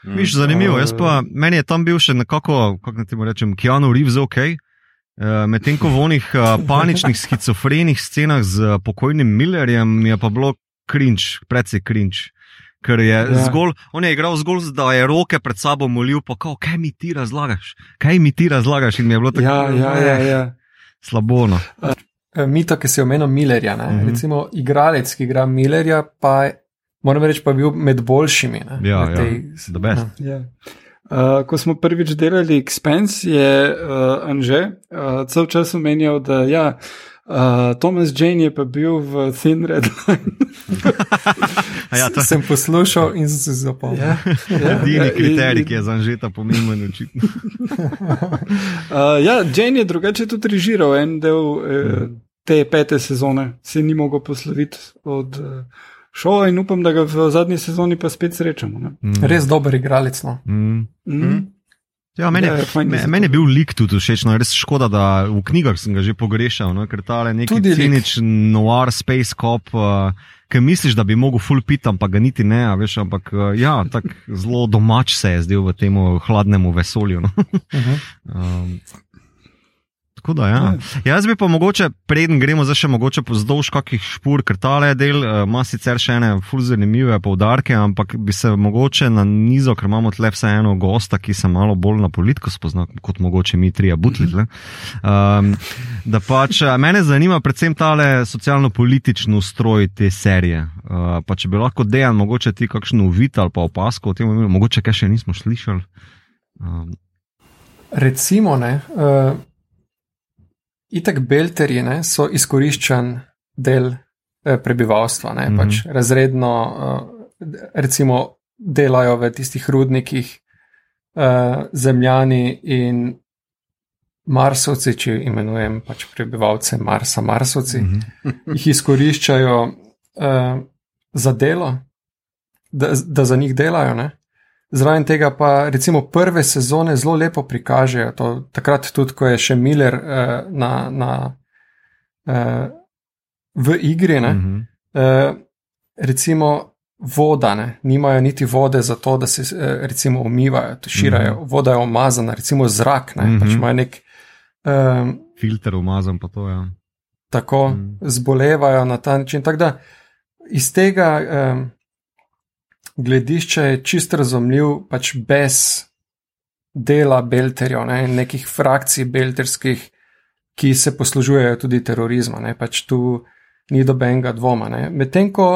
Mm. Viš, zanimivo. Jaz pa, meni je tam bil še nekako, kako naj temu rečem, Keanu Reeves ok. Eh, Medtem ko v onih eh, paničnih, schizofrenih scenah z pokojnim Millerjem je pa bilo cringe, precej cringe. Ker je ja. Zgolj, on je igral zgolj, da je roke pred sabo molil, pa kao, kaj mi ti razlagaš, kaj mi ti razlagaš. In mi je bilo tako Ja, ja, ja. ja. slabo. No. Eh, Mito, ki si omenil Millerja. Uh Mhm. -huh. Recimo, igralec, ki igra Millerja, pa je, moram reči, pa je bil med boljšimi. Ne, Ja, v ja, the best. Ja. Ja. Uh, ko smo prvič delali Expense, je uh, Anže uh, cel čas omenjal, da ja, uh, Thomas Jane je pa bil v Thin Red Line. Ja, to Sem poslušal in sem se zapomnil. ja, ja, edini ja, kriterij, in- ki je za Anžeta pomemben. očitno. Uh, ja, Jane je drugače tudi režiral en del uh, te pete sezone, se ni mogel posloviti od uh, šova in upam, da ga v zadnji sezoni pa spet srečamo. ne. Mm. Res dober igralec. No. Mm. Mm. Ja, meni, Ja, ja, je da me, meni je bil lik tudi všeč, no, res škoda, da v knjigah sem ga že pogrešal, no, ker ta je neki ciničen noir space cop, uh, ki misliš, da bi mogel full pit, ampak ga niti ne, a veš, ampak uh, ja, tako zelo domač se je zdel v tem hladnem vesolju. No. Uh -huh. Um, tako da, ja. Jaz bi pa mogoče, preden gremo zdaj še mogoče pozdolž kakih špur, ker tale del uh, ima sicer še ene ful zanimive poudarke, ampak bi se mogoče na nizo, ker imamo tle vseeno gosta, ki se malo bolj na politiko spozna, kot mogoče mi trija butli. tle. Um, da pač eh, mene zanima predvsem tale socialno-politični ustroj te serije. Uh, pa če bi lahko dejan, mogoče ti kakšno uvid ali pa opasko o tem, mogoče kaj še nismo slišali. Um, Recimo, ne, uh, itak belterji ne, so izkoriščen del uh, prebivalstva, ne, mm -hmm. pač razredno, uh, recimo, delajo v tistih rudnikih uh, zemljani in marsovci, če imenujem pač prebivalce Marsa, marsovci, mm. -hmm. jih izkoriščajo uh, za delo, da, da za njih delajo. Ne. Zraven tega pa recimo prve sezone zelo lepo prikažejo. To, takrat tudi, ko je še Miller uh, na, na, uh, v igri, ne, Mhm. uh, recimo voda, ne, nimajo niti vode za to, da se uh, recimo umivajo, tuširajo, Mhm. voda je omazana, recimo zrak, ne, Mhm. pač imajo nek. Um, Filter umazan, pa to je. Ja. tako Mm. mm. zbolevajo na ta način. Tako da iz tega um, gledišča je čist razumljiv, pač brez dela belterjev, ne, nekih frakcij belterskih, ki se poslužujejo tudi terorizma. Ne, pač tu ni dobenega dvoma. Medtem ko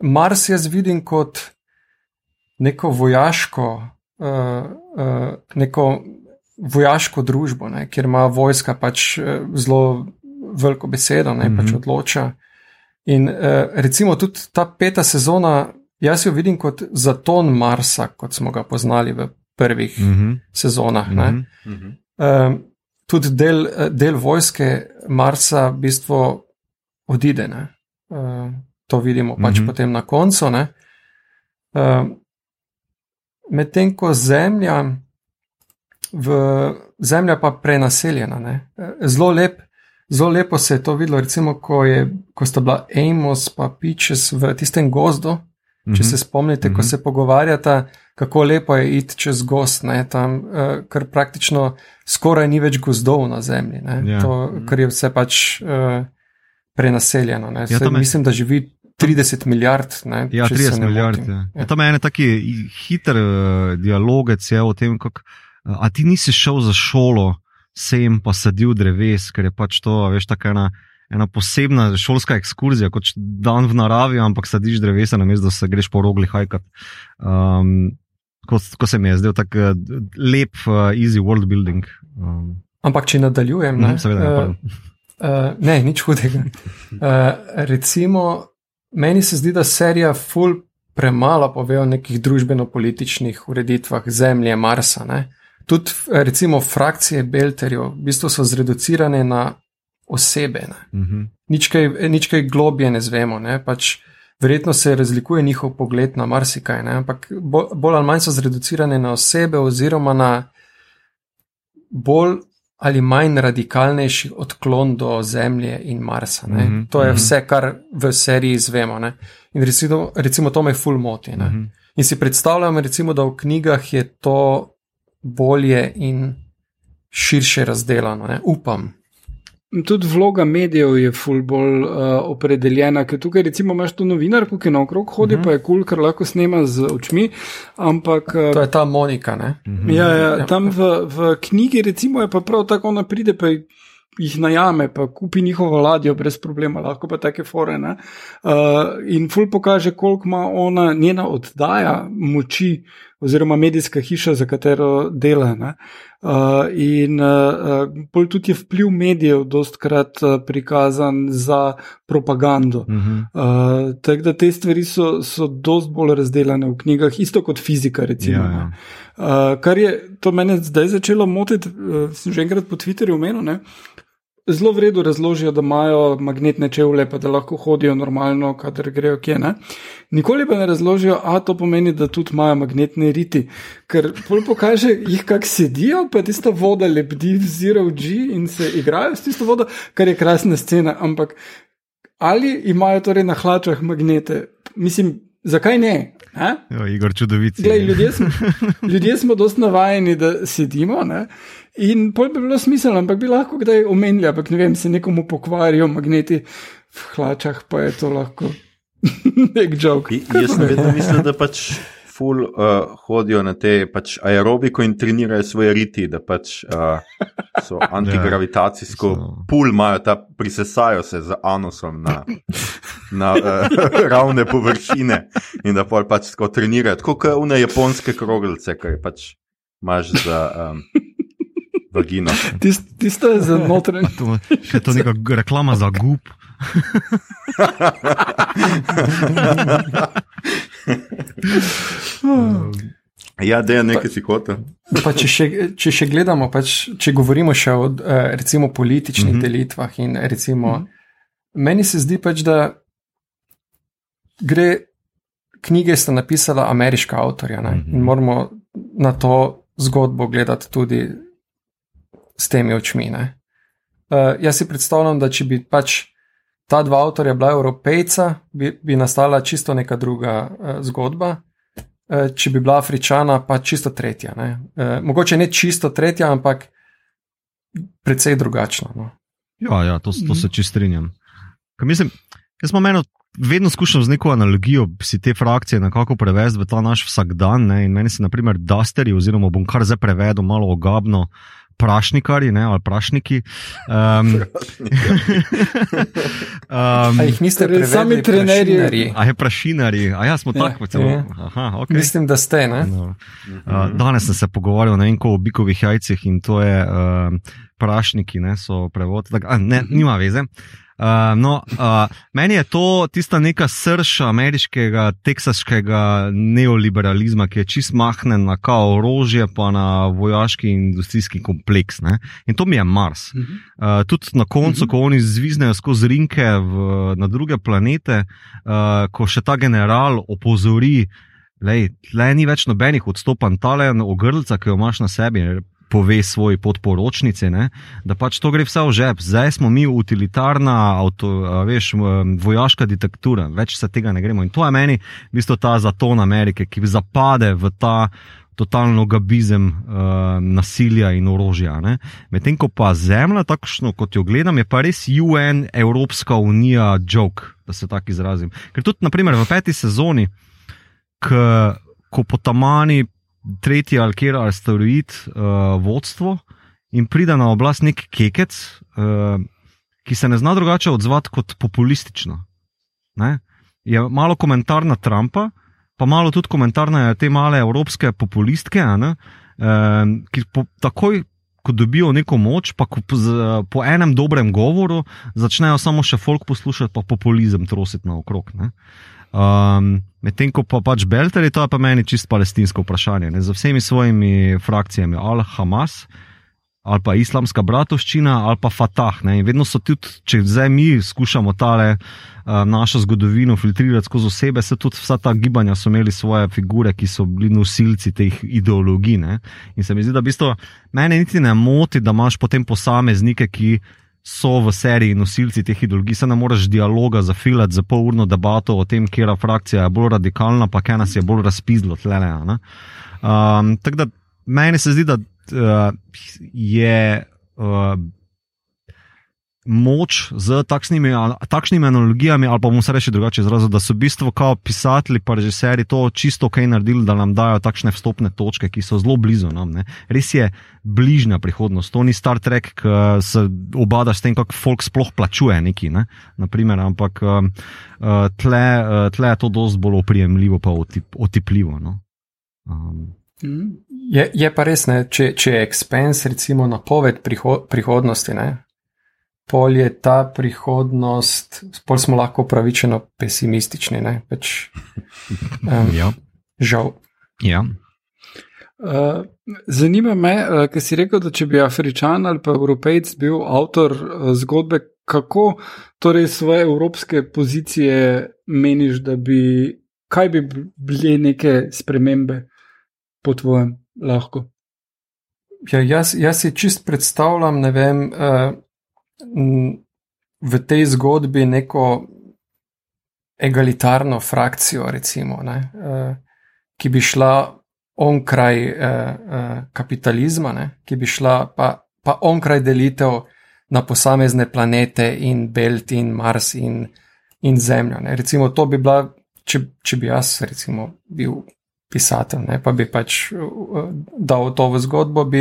Mars jaz vidim kot neko vojaško, uh, uh, neko vojaško družbo, ne, kjer ima vojska pač eh, zelo veliko besedo, ne, mm -hmm. pač Mhm. odloča. In uh, recimo tudi ta peta sezona, jaz jo vidim kot zaton Marsa, kot smo ga poznali v prvih mm. -hmm. sezonah. Mm -hmm. Mhm. Mhm. Um, tudi del, del vojske Marsa v bistvu odide. ne. Uh, to vidimo pač mm. -hmm. potem na koncu. Um, Medtem ko zemlja, v, zemlja pa prenaseljena. ne. Eh, Zelo, lep, zelo lepo se je to videlo, recimo, ko, je, ko sta bila Amos in Peaches v tistem gozdu. Če se spomnite, ko Mhm. se pogovarjata, kako lepo je iti čez gost, ne, tam, uh, ker praktično skoraj ni več gozdov na zemlji, ne, Ja. to, ker je vse pač uh, prenaseljeno. Ne, Ja, to me- Mislim, da živi 30 milijard. Ne, Ja, če se 30 ne milijard. motim. Ja. Ja. Tam je en taki hiter uh, dialogec je o tem, kako. A ti nisi šel za šolo, sem pa sadil dreves, ker je pač to, veš, tako ena, ena posebna šolska ekskurzija, kot dan v naravi, ampak sadiš drevesa, namesto da se greš po rogli hajkat. Um, ko, ko se mi je zdel tako uh, lep, uh, easy world building. Um, Ampak če nadaljujem, ne, mhm, seveda, ja, eh, pardon. Uh, ne, nič hudega. Uh, recimo, meni se zdi, da serija ful premalo pove o nekih družbeno-političnih ureditvah Zemlje, Marsa. Ne? Tudi recimo frakcije Belterjev v bistvu so zreducirane na osebe. Uh -huh. nič, kaj, nič kaj globje ne zvemo. Ne? Pač verjetno se razlikuje njihov pogled na marsikaj, ne? ampak bolj ali manj so zreducirane na osebe oziroma na bolj ali manj radikalnejši odklon do Zemlje in Marsa. Mm -hmm. To je mhm. vse, kar v seriji izvemo. Ne? In recimo, recimo to me ful moti. Mm -hmm. In si predstavljam, recimo, da v knjigah je to bolje in širše razdeljeno. Ne? Upam. Tudi vloga medijev je ful bolj uh, opredeljena, ker tukaj recimo imaš to novinarko, ki naokrog hodi, mhm. -huh. pa je kul, cool, ker lahko snema z očmi. Ampak, uh, to je ta Monika, ne? Uh -huh. ja, ja, tam v, v knjigi recimo je pa prav tako, ona pride pa jih najame, pa kupi njihovo ladjo brez problema, lahko pa take fore. Uh, in ful pokaže, koliko ima ona njena oddaja moči oziroma medijska hiša, za katero dela. Ne? Uh, in uh, bolj tudi je vpliv medijev, dostkrat uh, prikazan za propagando. Uh -huh. uh, Tako da te stvari so, so dost bolj razdeljene v knjigah, isto kot fizika. Recimo, ja, ja. Uh, kar je to meni zdaj začelo motiti, uh, sem že enkrat po Twitterju omenil zelo vredno razložijo, da imajo magnetne čevlje, pa da lahko hodijo normalno, kader grejo kje. Ne? Nikoli pa ne razložijo, a to pomeni, da tudi imajo magnetne riti, ker bolj pokaže jih, kako sedijo, pa tista voda lebdi v zero G in se igrajo s tisto vodo, kar je krasna scena. Ampak ali imajo torej na hlačah magnete? Mislim, zakaj ne? Jo, Igor, čudovit. Ljudje smo, ljudje smo dosti navajeni, da sedimo. Ne? In pol bi bilo smiselno, ampak bi lahko kdaj omenili, ampak ne vem, se nekomu pokvarijo magneti v hlačah, pa je to lahko nek jok. Jaz sem vedno mislil, da pač ful uh, hodijo na te pač aerobiko in trenirajo svoje riti, da pač uh, so antigravitacijsko, ja, pul imajo, ta prisesajo se z anusom na, na uh, ravne površine in da pač tako trenirajo, tako kot une japonske kroglice, kaj pač imaš za. Um, vagina. Tisto je za notranje. Je to neka reklama za gub. ja, da je nekaj si hotel. Če, če še gledamo, pač, če govorimo še o eh, recimo, političnih mm -hmm. delitvah, in recimo, mm -hmm. meni se zdi pač, da gre. Knjige sta napisala ameriška avtorja -hmm. in moramo na to zgodbo gledati tudi s temi očmi. Uh, jaz si predstavljam, da če bi pač ta dva avtorja bila evropejca, bi, bi nastala čisto neka druga uh, zgodba. Uh, če bi bila afričana, pa čisto tretja. Uh, mogoče ne čisto tretja, ampak precej drugačna. No. Ja, ja, to, to se čist strinjam. Mislim, jaz sem eno. Vedno skušam z neko analogijo si te frakcije nekako prevesti v ta naš vsakdan. Ne? In meni se, na primer, dasteri, oziroma bom kar zdaj prevedel malo ogabno, uh, prašnikari ne, ali prašniki. Um, um, jih niste torej sami trenerji. A je prašinari, a ja, smo ja, tako celo. Ja. Okay. Mislim, da ste. No. Uh, danes sem se pogovarjal na enko o bikovih jajcih in to je uh, prašniki, ne, so prevod. Tak, a, ne, nima veze. Uh, no, uh, meni je to tista neka srč ameriškega, teksaškega neoliberalizma, ki je čist mahnen na kao orožje, pa na vojaški in industrijski kompleks. Ne? In to mi je Mars. Uh, tudi na koncu, uh -huh. ko oni zviznejo skozi rinke v, na druge planete, uh, ko še ta general opozori. Le ni več nobenih odstopanj, talen ogrlca, ki jo imaš na sebi, pove svoji podporočnici, ne, da pač to gre vse v žep. Zdaj smo mi utilitarna, avto, veš, vojaška diktatura, več se tega ne gremo. In to je meni v bistvu ta zaton Amerike, ki zapade v ta. Totalno gabizem uh, nasilja in orožja. Medtem ko pa zemlja, takšno kot jo gledam, je pa res UN, Evropska unija, joke, da se tako izrazim. Ker tudi, naprimer, v peti sezoni, k, ko potamani tretji ali kjer asteroid uh, vodstvo in pride na oblast nek kekec, uh, ki se ne zna drugače odzvati kot populistično. Ne? Je malo komentar na Trumpa, pa malo tudi komentar na te male evropske populistke, uh, ki po, takoj. Ko dobijo neko moč, pa po, po enem dobrem govoru začnejo samo še folk poslušati, pa populizem trositi naokrog. Uh, Um, Medtem ko pa pač Belteri, to je pa meni čist palestinsko vprašanje, ne, z vsemi svojimi frakcijami, ali Hamas, ali pa islamska bratovščina, ali pa Fatah. Ne, in vedno so tudi, če zdaj mi skušamo tale uh, našo zgodovino filtrirati skozi osebe, se tudi vsa ta gibanja so imeli svoje figure, ki so bili nosilci teh ideologij. Ne. In se mi zdi, da v bistvu mene niti ne moti, da imaš potem posameznike, ki so v seriji nosilci teh ideologij, se ne moreš dialoga zafilati za pol urno debato o tem, kera frakcija je bolj radikalna, pa kaj nas je bolj razpizlo tle. Um, Tako da meni se zdi, da uh, je. Uh, Moč z takšnimi, takšnimi analogijami, ali pa bomo se reči drugače, izrazili, da so v bistvu kao pisatelji, pa režiserji to čisto ok naredili, da nam dajo takšne vstopne točke, ki so zelo blizu nam. Ne. Res je bližnja prihodnost, to ni Star Trek, ki se obada s tem, kako folk sploh plačuje neki, ne. Naprimer, ampak um, uh, tle, uh, tle je to dosti bolj oprijemljivo, pa otip, otipljivo. No. Um. Je, je pa res, ne, če, če je Expense, recimo, napoved priho prihodnosti, ne, pol je ta prihodnost, pol smo lahko upravičeno pesimistični. Peč, um, ja. Žal. Ja. Uh, zanima me, uh, ker si rekel, da če bi Afričan ali pa Evropejc bil avtor uh, zgodbe, kako torej svoje evropske pozicije meniš, da bi, kaj bi bile neke spremembe po tvojem lahko? Ja, jaz, jaz si čist predstavljam, ne vem. Uh, v tej zgodbi neko egalitarno frakcijo, recimo, ne, uh, ki bi šla onkraj uh, uh, kapitalizma, ne, ki bi šla pa, pa onkraj delitev na posamezne planete in Belt in Mars in, in Zemljo. Ne. Recimo, to bi bila, če, če bi jaz, recimo, bil. Pisatelj, ne, pa bi pač dal to v zgodbo, bi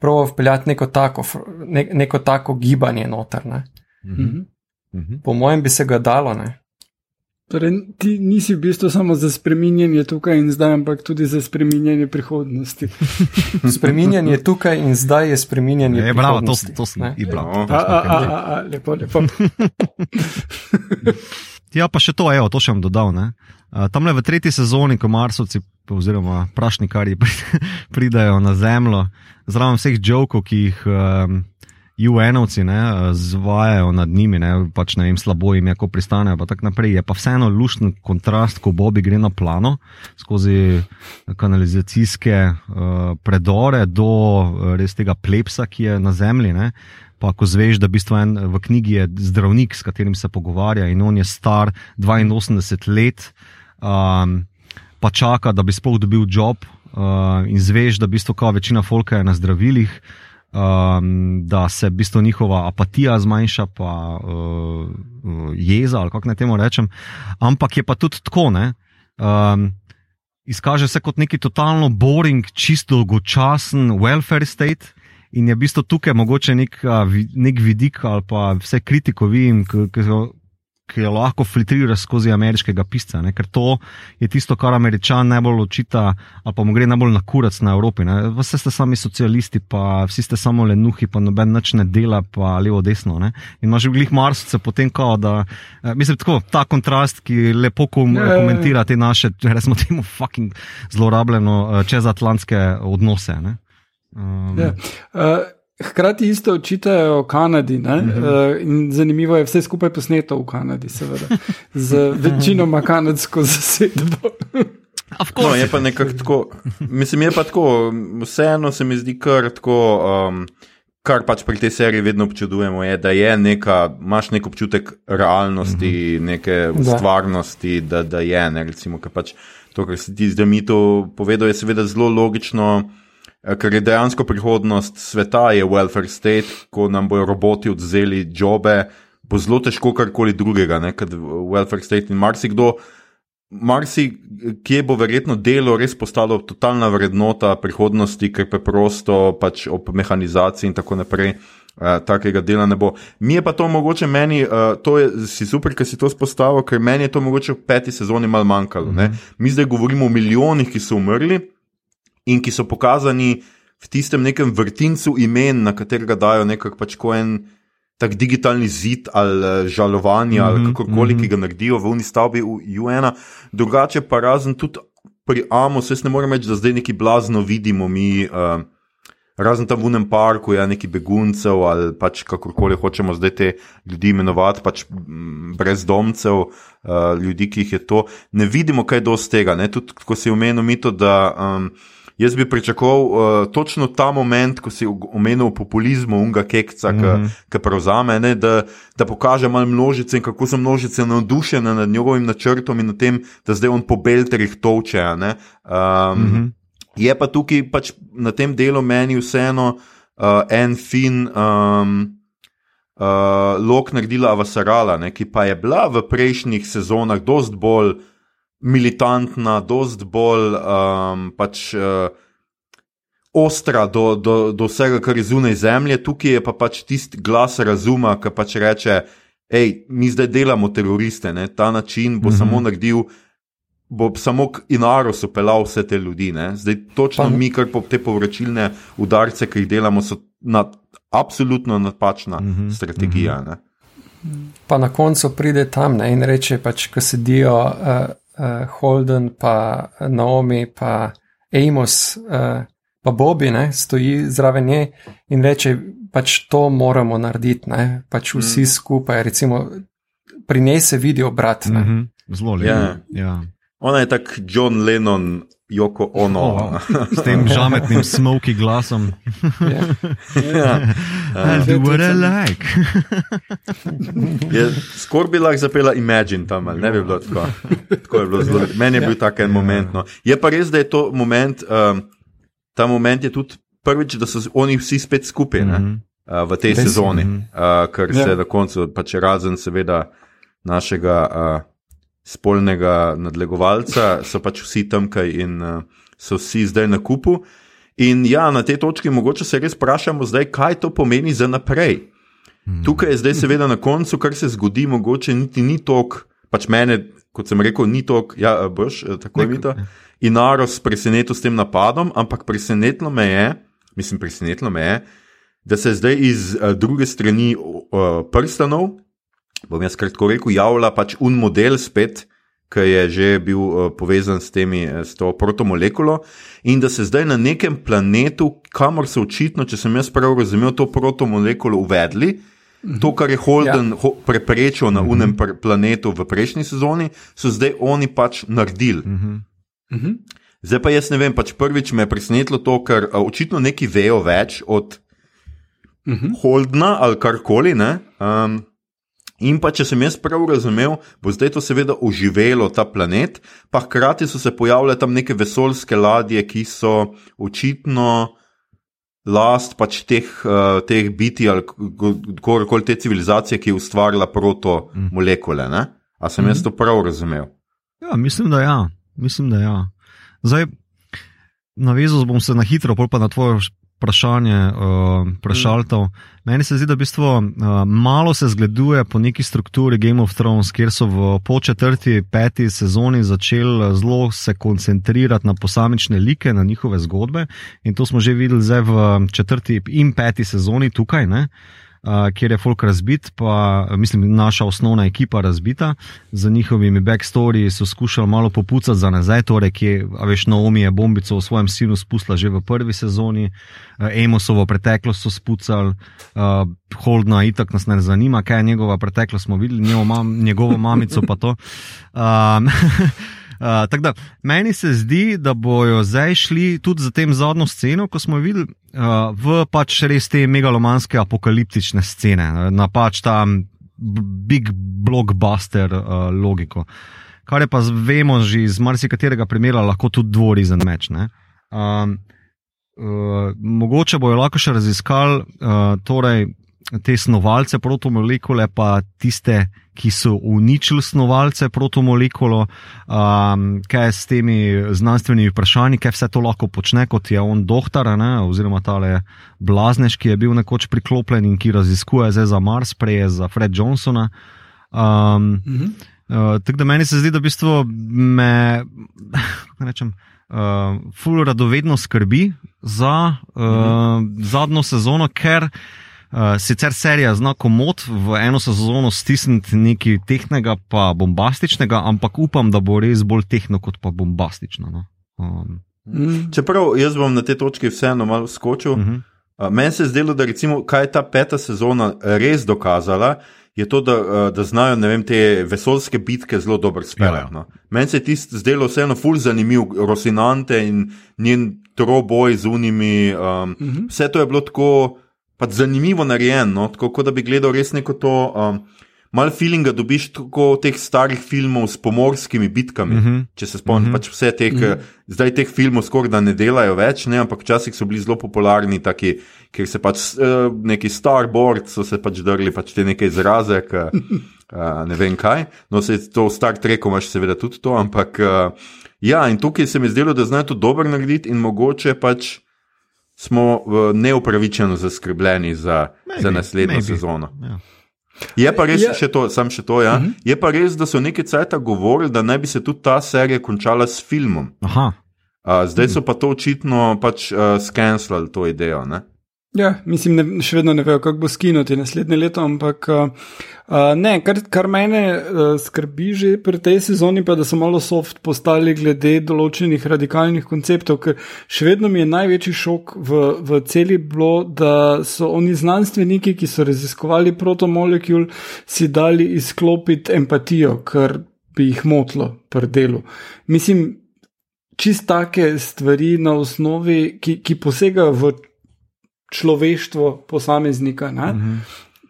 prav vpeljati neko tako, ne, neko tako gibanje noter. Mm -hmm. Mm -hmm. Po mojem bi se ga dalo. Torej, ti nisi v bistvu samo za spreminjanje tukaj in zdaj, ampak tudi za spreminjanje prihodnosti. spreminjanje tukaj in zdaj je spreminjanje je, prihodnosti. Bravo, to, to sem i bravo. Lepo, lepo. ja, pa še to, evo, to še vam dodal. Ne? Tam le v tretji sezoni, ko Marsovci oziroma prašnikari pridajo na zemljo, zraven vseh jokov, ki jih um, UN-ovci zvajajo nad njimi, ne, pač ne vem, slabo jim je, ko pristanejo, pa tako naprej. Je pa vseeno lušten kontrast, ko Bobby gre na plano skozi kanalizacijske uh, predore do uh, res tega plepsa, ki je na zemlji. Ne. Pa ko zveš, da v, en, v knjigi je zdravnik, s katerim se pogovarja, in on je star 82 let, um, pa čaka, da bi sploh dobil job, uh, in zveš, da v bistvu kao večina folka je na zdravilih, um, da se v bistvu njihova apatija zmanjša, pa uh, jeza, ali kako naj temu rečem. Ampak je pa tudi tako, ne. Um, Izkaže se kot neki totalno boring, čisto dolgočasen welfare state, In je v bistvu tukaj mogoče nek, nek vidik ali pa vse kritiko vidim, ki, ki jo lahko filtrira skozi ameriškega pisca. Ne? Ker to je tisto, kar američan najbolj očita, ali pa mu gre najbolj na kurac na Evropi. Ne? Vse ste sami socialisti, pa vsi ste samo lenuhi, pa noben nič ne dela, pa levo desno. Ne? In imaš v glih Marsice potem kao, da mislim, tako, ta kontrast, ki lepo kom, yeah. komentira te naše, resmo temu, fucking zlorabljeno čezatlantske odnose. Ne? Um. Ja. Uh, hkrati isto očitajo Kanadi. Uh -huh. uh, zanimivo je, vse skupaj posneto v Kanadi, seveda, z večinoma kanadsko zasedbo. No, je pa nekako tako, mislim, je pa tako, vseeno se mi zdi kar tako. Um, Kar pač pri tej seriji vedno občudujemo, je, da je neka, imaš nek občutek realnosti, mm -hmm. neke da. stvarnosti, da, da je. Ne, recimo, pač to, kar si ti zdaj mi to povedal, je seveda zelo logično. Eh, ker je dejansko prihodnost sveta, je welfare state, ko nam bodo roboti odzeli jobe, bo zelo težko karkoli drugega, ne, kot welfare state in marsikdo. Marsi, kje bo verjetno delo res postalo totalna vrednota prihodnosti, ker preprosto pač ob mehanizaciji in tako naprej uh, takega dela ne bo. Mi je pa to mogoče meni, uh, to je si super, ker si to spostavil, ker meni je to mogoče v peti sezoni mal manjkalo. Mm -hmm. Mi zdaj govorimo o milijonih, ki so umrli in ki so pokazani v tistem nekem vrtincu imen, na katerega dajo nekako pač en tak digitalni zid ali eh, žalovanje mm -hmm, ali Mhm, kakorkoli, mhm. ki ga naredijo v uni stavbi UN. Drugače pa razen tudi pri Amos, jaz ne morem reči, da zdaj neki blazno vidimo mi. Uh, Razen tam v unem parku ja, neki beguncev ali pač kakorkoli hočemo zdaj te ljudi imenovati, pač mm, brezdomcev, uh, ljudi, ki jih je to. Ne vidimo kaj dosti tega. Tudi, ko si omenil mito, da um, jaz bi pričakoval uh, točno ta moment, ko si omenil o populizmu, unga kekca, ki Mhm. ki prevzame, ne, da, da pokaže malo množice in kako so množice navdušene nad njegovim načrtom in nad tem, da zdaj on po belterjih toče. Um, Mhm. Je pa tukaj pač na tem delu meni vseeno uh, en fin um, uh, lok naredila Avasarala, ne, ki pa je bila v prejšnjih sezonah dost bolj militantna, dost bolj um, pač. Uh, Ostra do, do, do vsega, kar je zunaj zemlje, tukaj je pa pač tisti glas razuma, ki pač reče: hej, mi zdaj delamo teroriste, ne? ta način bo mm -hmm. samo naredil, bo samo k Inarosu pelal vse te ljudi. Ne? Zdaj, točno Pa- mi, kar po te povračilne udarce, ki jih delamo, so nad, absolutno napačna mm -hmm. strategija. Ne? Pa na koncu pride tam ne, in reče, pač, ko sedijo uh, uh, Holden, pa Naomi, pa Amos, uh, pa Bobby, ne, stoji zraven nje in reče, pač to moramo narediti, ne, pač vsi mm. skupaj. Recimo, pri njej se vidi obrat. Ne. Mhm. Zelo lepo. Ja. Ja. Ona je tak John Lennon, Joko Ono. Oh, s tem žametnim smoky glasom. Ja. ja. I do what I like. Je skoraj bi lahko zapela Imagine tam, ali ne bi bilo tako. tako je bilo zelo, meni je bil tak en moment. No. Je pa res, da je to moment, um, ta moment je tudi prvič, da so oni vsi spet skupaj ne, Mhm. uh, v tej Res. sezoni, uh, ker Ja. se na koncu, pač razen seveda našega uh, spolnega nadlegovalca, so pač vsi tamkaj in uh, so vsi zdaj na kupu. In ja, na tej točki mogoče se res vprašamo zdaj, kaj to pomeni za naprej. Tukaj je zdaj, seveda, na koncu, kar se zgodi, mogoče niti ni tok, pač mene, kot sem rekel, ni tok, ja, boš, eh, tako je to. In naros presenetil s tem napadom, ampak presenetilo me je, mislim, presenetilo me je, da se zdaj iz uh, druge strani uh, prstanov, bom jaz kratko rekel, javlja pač un model spet. Ki je že bil uh, povezan s, temi, eh, s to protomolekulo, in da se zdaj na nekem planetu, kamor so očitno, če sem jaz prav razumel, to protomolekulo uvedli, To, kar je Holden ja. preprečil na unem pr planetu v prejšnji sezoni, so zdaj oni pač naredili. Mhm. Zdaj pa jaz ne vem, pač prvič me je presenetilo to, ker a, očitno neki vejo več od Mhm. Holdna ali karkoli. ne, Um, in pa, če sem jaz prav razumel, bo zdaj to seveda oživelo ta planet, pa hkrati so se pojavile tam neke vesoljske ladje, ki so očitno last pač teh, uh, teh biti ali kakorkoli te civilizacije, ki je ustvarila protomolekule. Ne? A sem jaz to prav razumel? Ja, mislim, da ja. Mislim, da ja. Zdaj, navezal bom se na hitro, pa na tvoje vprašanje, uh, prešaltov. Meni se zdi, da v bistvu uh, malo se zgleduje po neki strukturi Game of Thrones, kjer so v po četrti, peti sezoni začeli zelo se koncentrirati na posamične like, na njihove zgodbe. In to smo že videli zdaj v četrti in peti sezoni tukaj. Ne? Uh, kjer je folk razbit, pa mislim, naša osnovna ekipa razbita, z njihovimi backstory so skušali malo popucati za nazaj, torej, ki veš, Naomi je bombico v svojem sinu spustila že v prvi sezoni, uh, Emosovo preteklost so spucali, uh, Holdna itak nas ne zanima, kaj je njegova preteklost, smo videli njegovo, mam, njegovo mamico pa to. Um, Uh, tako da meni se zdi, da bojo zdaj šli tudi za tem zadnjo sceno, ko smo videli, v pač res te megalomanske apokaliptične scene, na pač ta big blockbuster uh, logiko. Kar je pa vemo že iz marsikaterega primera, lahko tudi dvorizen meč. ne. Um, uh, mogoče bojo lahko še raziskali uh, torej, te snovalce protomolekule, pa tiste, ki so uničili snovalce protomolekulo, um, kaj je s temi znanstvenimi vprašanji, kaj vse to lahko počne, kot je on doktor, ne, oziroma tale blaznež, ki je bil nekoč priklopljen in ki raziskuje zdaj za Mars, prej je za Fred Johnsona. Um, Mhm. Uh, tako da meni se zdi, da v bistvu me, rečem, uh, ful radovedno skrbi za uh, zadnjo sezono, ker Uh, sicer serija zna komod v eno sezono stisniti nekaj tehnega, pa bombastičnega, ampak upam, da bo res bolj tehno kot pa bombastično. No? Um, mm. Čeprav jaz bom na te točke vseeno malo skočil. Uh -huh. uh, Meni se je zdelo, da recimo, kaj je ta peta sezona res dokazala. Je to, da, da znajo vem, te vesoljske bitke zelo dobro speljati. Ja, ja. no. Meni se je tisto zdelo vseeno ful zanimiv, Rosinante in njen troboj z unimi. Um, uh mhm. -huh. Vse to je bilo tako pač zanimivo narejeno, no? tako kot da bi gledal res neko to. Um, Mal feelinga dobiš tako teh starih filmov s pomorskimi bitkami. Mhm. -huh. Če se spomniš, mhm. -huh. pač vse teh, uh -huh. zdaj teh filmov skoraj da ne delajo več, ne? ampak včasih so bili zelo popularni, taki, ker se pač uh, neki starboard so se pač drli pač te neke izraze, k, uh, ne vem kaj. No, se to v Star Treku imaš seveda tudi to, ampak uh, ja, in tukaj se mi zdelo, da znajo to dobro narediti in mogoče pač smo neupravičeno zaskrbljeni za, maybe, za naslednjo maybe. sezono. Ja. Je pa res, ja. to, sam še to, ja. uh mhm. -huh. je pa res, da so nekaj časa govorili, da naj bi se tudi ta serija končala s filmom. Uh, zdaj so pa to očitno pač uh, skenslali to idejo. Ne? Ja, mislim, ne, še vedno ne vejo, kako bo skinuti naslednje leto, ampak uh, ne, kar, kar mene uh, skrbi že pri tej sezoni, pa da so malo soft postali glede določenih radikalnih konceptov, ker še vedno mi je največji šok v, v celi bilo, da so oni znanstveniki, ki so raziskovali protomolekul, si dali izklopiti empatijo, kar bi jih motlo pri delu. Mislim, čist take stvari na osnovi, ki, ki posegajo v človeštvo posameznika. Ne? Mhm.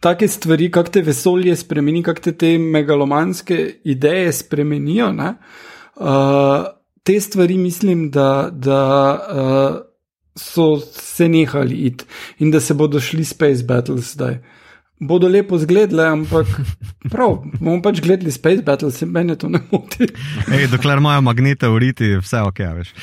Take stvari, kako te vesolje spremeni, kako te, te megalomanske ideje spremenijo. Uh, te stvari mislim, da, da uh, so se nehali iti in da se bodo šli Space Battles zdaj. Bodo lepo zgledali, ampak prav, bomo pač gledali Space Battles, meni to ne moti. Ej, dokler imajo magnete v riti, vse ok, veš.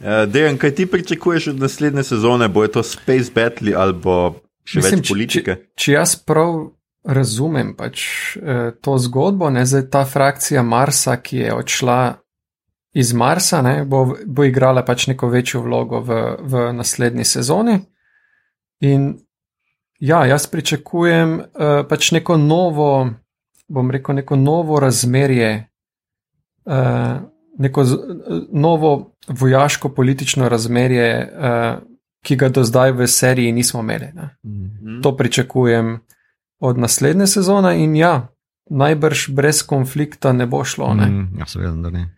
Uh, Dejan, kaj ti pričakuješ od naslednje sezone? Bo je to Space Battle ali bo še Mislim, več politike? Če, če jaz prav razumem pač, eh, to zgodbo, ne, zdaj ta frakcija Marsa, ki je odšla iz Marsa, ne, bo, bo igrala pač neko večjo vlogo v, v naslednji sezoni. In ja, jaz pričakujem eh, pač neko novo, bom rekel, neko novo razmerje. Eh, neko z, novo vojaško-politično razmerje, uh, ki ga do zdaj v seriji nismo imeli. Mm -hmm. To pričakujem od naslednje sezone in ja, najbrž brez konflikta ne bo šlo. Ne? Mm, ja, seveda, da ne.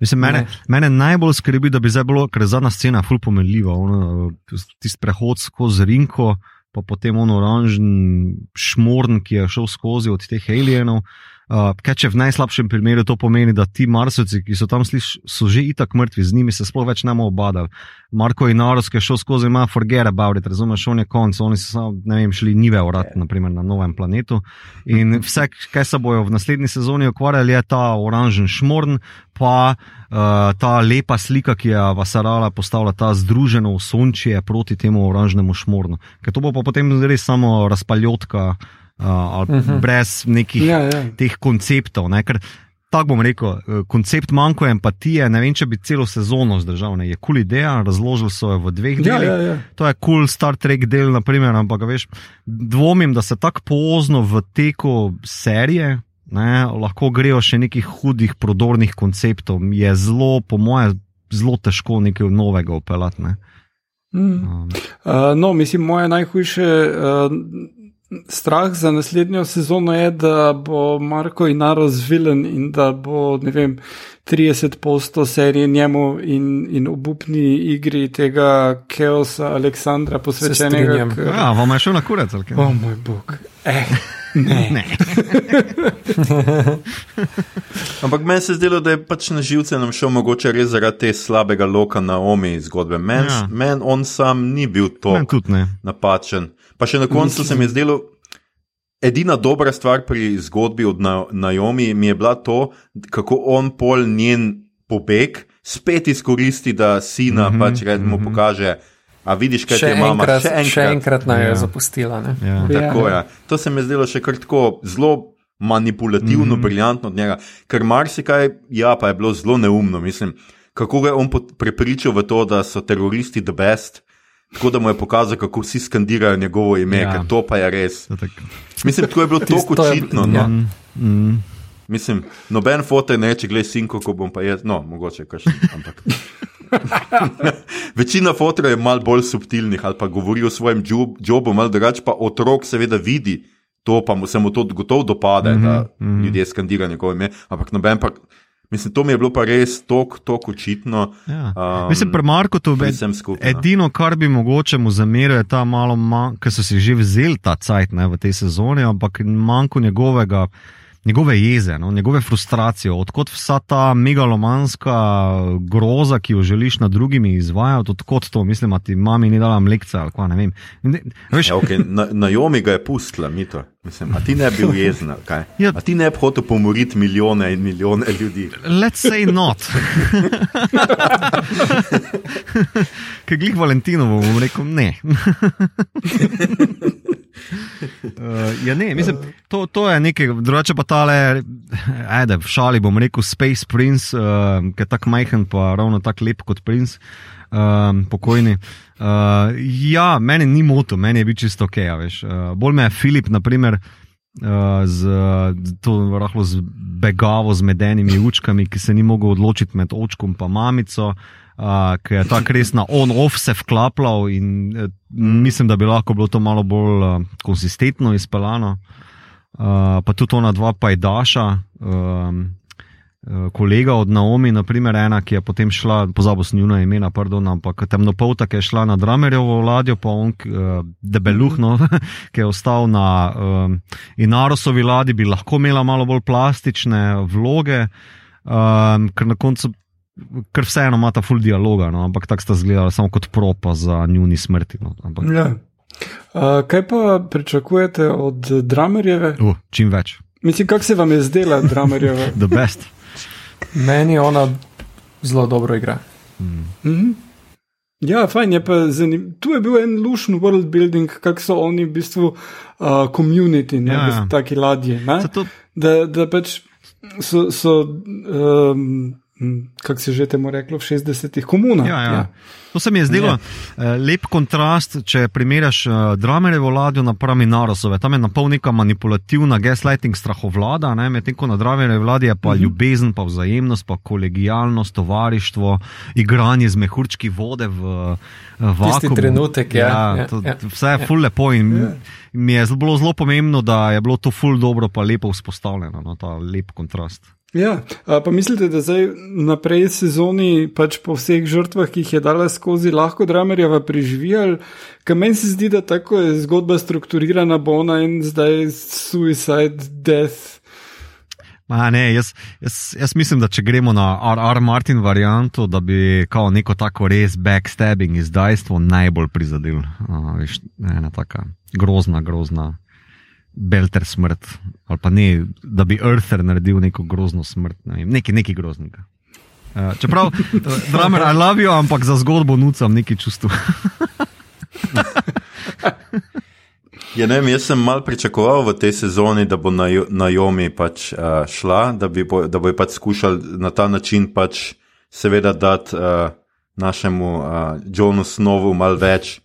Mislim, mene, mene najbolj skrbi, da bi zdaj bilo, ker je zadnja scena ful pomenljiva, tisti prehod skozi Rinko, pa potem on oranžen šmorn, ki je šel skozi od teh alienov. Uh, kaj če v najslabšem primeru to pomeni, da ti marsovci, ki so tam slišali, so že itak mrtvi, z njimi se sploh več ne bomo obadali. Marko in Naros, ki je šel skozi, ima forget about it, razumeš, on je konc, oni so samo, ne vem, šli nive urat, naprimer na novem planetu. In vse, kaj se bojo v naslednji sezoni ukvarjali, je ta oranžen šmorn, pa uh, ta lepa slika, ki je Vasarala postavila, ta združeno sončje proti temu oranžnemu šmornu. Ker to bo pa potem res samo razpaljotka uh, uh -huh. brez nekih ja, ja. teh konceptov. Ne? Ker, tako bom rekel, eh, koncept manjko empatije. Ne vem, če bi celo sezono zdržal. Ne? Je kul cool ideja, razložili so jo v dveh ja, delih. Ja, ja, ja. To je kul cool Star Trek del, naprimer, ampak veš, dvomim, da se tako pozno v teku serije. Ne, lahko grejo še nekih hudih, prodornih konceptov, je zelo, po mojem, zelo težko nekaj novega upeljati. Ne. Mm. Um. Uh, no, mislim, moje najhujše uh, strah za naslednjo sezono je, da bo Marko in Naro zvilen in da bo, ne vem, 30 posto serije njemu in, in obupni igri tega Keosa Aleksandra posvečenega. Ja, vam je šel na kurec, ali kaj? O moj bog. Eh. Ne. ne. Ampak meni se je zdelo, da je pač na živce nam šel mogoče res zaradi te slabega loka na omi zgodbe. Meni ja. men on sam ni bil to napačen. Pa še na koncu se mi je zdelo, edina dobra stvar pri zgodbi od Naomi mi je bila to, kako on pol njen pobeg spet izkoristi, da sina mm -hmm, pač redmo mm -hmm. pokaže. A vidiš, kaj še je mama enkrat, še enkrat, še enkrat naj jo ja. zapustila. Ja. Tako, ja. To se mi je zdelo še kar tako zelo manipulativno, mm -hmm. briljantno od njega, ker marsikaj, ja, pa je bilo zelo neumno. Mislim, kako ga je on prepričal v to, da so teroristi the best, tako da mu je pokazal, kako vsi skandirajo njegovo ime, Ja. ja. ker to pa je res. To tako. Mislim, to je bilo tako je- očitno. ja. No. Mm. Mislim, noben foto ne reče, glej, sinko, ko bom pa jaz, no, mogoče kakšen, ampak. Večina fotorjev je malo bolj subtilnih ali pa govori o svojem job, jobu, malo drugače, pa otrok seveda vidi to, pa mu se mu to gotovo dopade, mm -hmm, da mm -hmm. ljudje skandirajo njegovo ime, ampak noben pa. Mislim, to mi je bilo pa res tako tok očitno. Ja. Um, Mislim, pri Marku to je no. edino, kar bi mogoče mu zameril, je ta malo manj, ker so si že vzeli ta cajt ne, v tej sezoni, ampak manjko njegovega. Njegove jeze, no, njegove frustracije, odkot vsa ta megalomanska groza, ki jo želiš nad drugimi izvajati, odkot to, mislim, da ti mami ni dala mlekca ali kaj ne vem. Ne, veš, Ja, okay. na, na Jomi ga je pustila, mi to. Mislim, a ti ne bi bil jezen, kaj? Ja. A ti ne bi hotel pomoriti milijone in milijone ljudi. Let's say not. Ker glih Valentinovo bom rekel ne. Uh, ja, ne, mislim, to, to je nekaj, drugače pa tale, ajde, v šali bom rekel Space Prince, uh, ki je tako majhen, pa ravno tako lep kot princ, um, pokojni. Uh, ja, meni ni moto, meni je bil čisto ok. a Veš. Uh, bolj me je Filip, naprimer, uh, z to rahlo z begavo, z medenimi učkami, ki se ni mogel odločiti med očkom in mamico. Uh, ki je tako res na on-off se vklapljal, in uh, mislim, da bi lahko bilo to malo bolj uh, konsistentno izpeljano. Uh, pa tudi ona dva pajdaša, um, uh, kolega od Naomi, naprimer, ena, ki je potem šla, pozabil sem njuna imena, pardon, ampak temnopolta, ki je šla na Dramerjevo ladjo, pa on, uh, debeluhno, ki je ostal na um, Inarosovi ladji, bi lahko imela malo bolj plastične vloge, um, ker na koncu. Ker vseeno ima ta full dialoga, no, ampak tako sta zgledala samo kot propa za njuni smrti. No, ampak, Ja. Uh, kaj pa pričakujete od Dramerjeve? uh, čim več, Mislim, kako se vam je zdela Dramerjeva? the best. Meni ona zelo dobro igra. Mhm. Ja, fajn je pa zanimivo. Tu je bil en lušen world building, kako so oni v bistvu uh, community, ne, Ja, ja, ja. ja. taki ladje. Ne? Zato, Da, da pač so, so um, kako se že temu reklo, v 60-ih komuna. Ja, ja. To se mi je zdelo ja. lep kontrast, če primerjaš uh, Dramerjevo ladjo napram Narosove. Tam je na pol neka manipulativna gaslighting strahovlada, ne? medtem ko na Dramerjevi ladji je pa uh -huh. ljubezen, pa vzajemnost, pa kolegijalnost, tovarištvo, igranje z mehurčki vode v, v Tisti vakuumu. trenutek, ja, ja, ja, to, ja. Vse je ful lepo in ja. mi je bilo zelo pomembno, da je bilo to ful dobro, pa lepo vzpostavljeno, no, ta lep kontrast. Ja, pa mislite, da zdaj naprej sezoni, pač po vseh žrtvah, ki jih je dala skozi, lahko Dramerjeva preživela? Ker meni se zdi, da tako je zgodba strukturirana, bo ona in zdaj suicide, death. Ma, ne, jaz, jaz, jaz mislim, da če gremo na R.R. Martin varianto, da bi neko tako res backstabbing izdajstvo najbolj prizadel. Uh, veš, ena taka grozna, grozna belter smrt. Ali pa ne, da bi Earther naredil neko grozno smrt, ne vem, nekaj, nekaj groznega. Uh, čeprav, uh, dramer, I love you, ampak za zgodbo nucam neki čustva. Ja, ne, jaz sem mal pričakoval v tej sezoni, da bo na, na Jomi pač uh, šla, da, bi bo, da bo pač skušal na ta način pač seveda dati uh, našemu uh, Johnu Snowu mal več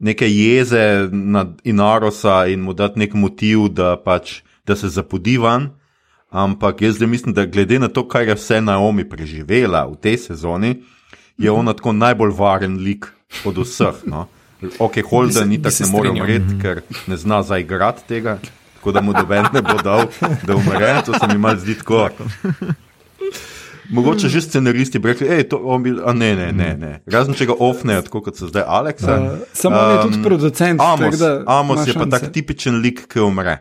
neke jeze nad Inarosa in mu dati nek motiv, da, pač, da se zapodi van. Ampak jaz zdaj mislim, da glede na to, kar je vse Naomi preživela v tej sezoni, je ona tako najbolj varen lik od vseh. No. Ok, Holden ni tako se ne more strinjal. umreti, ker ne zna zaigrati tega, tako da mu doben ne bo dal, da umre. To se mi mal zdi tako. Mogoče že scenaristi bi rekli, hej, to on bi, a ne, ne, ne, ne. Razen če ga ofnejo, tako kot so zdaj Aleksa. Uh, samo on je tudi Um, producent. Amos, tako da Amos je pa šanse. tak tipičen lik, ki umre.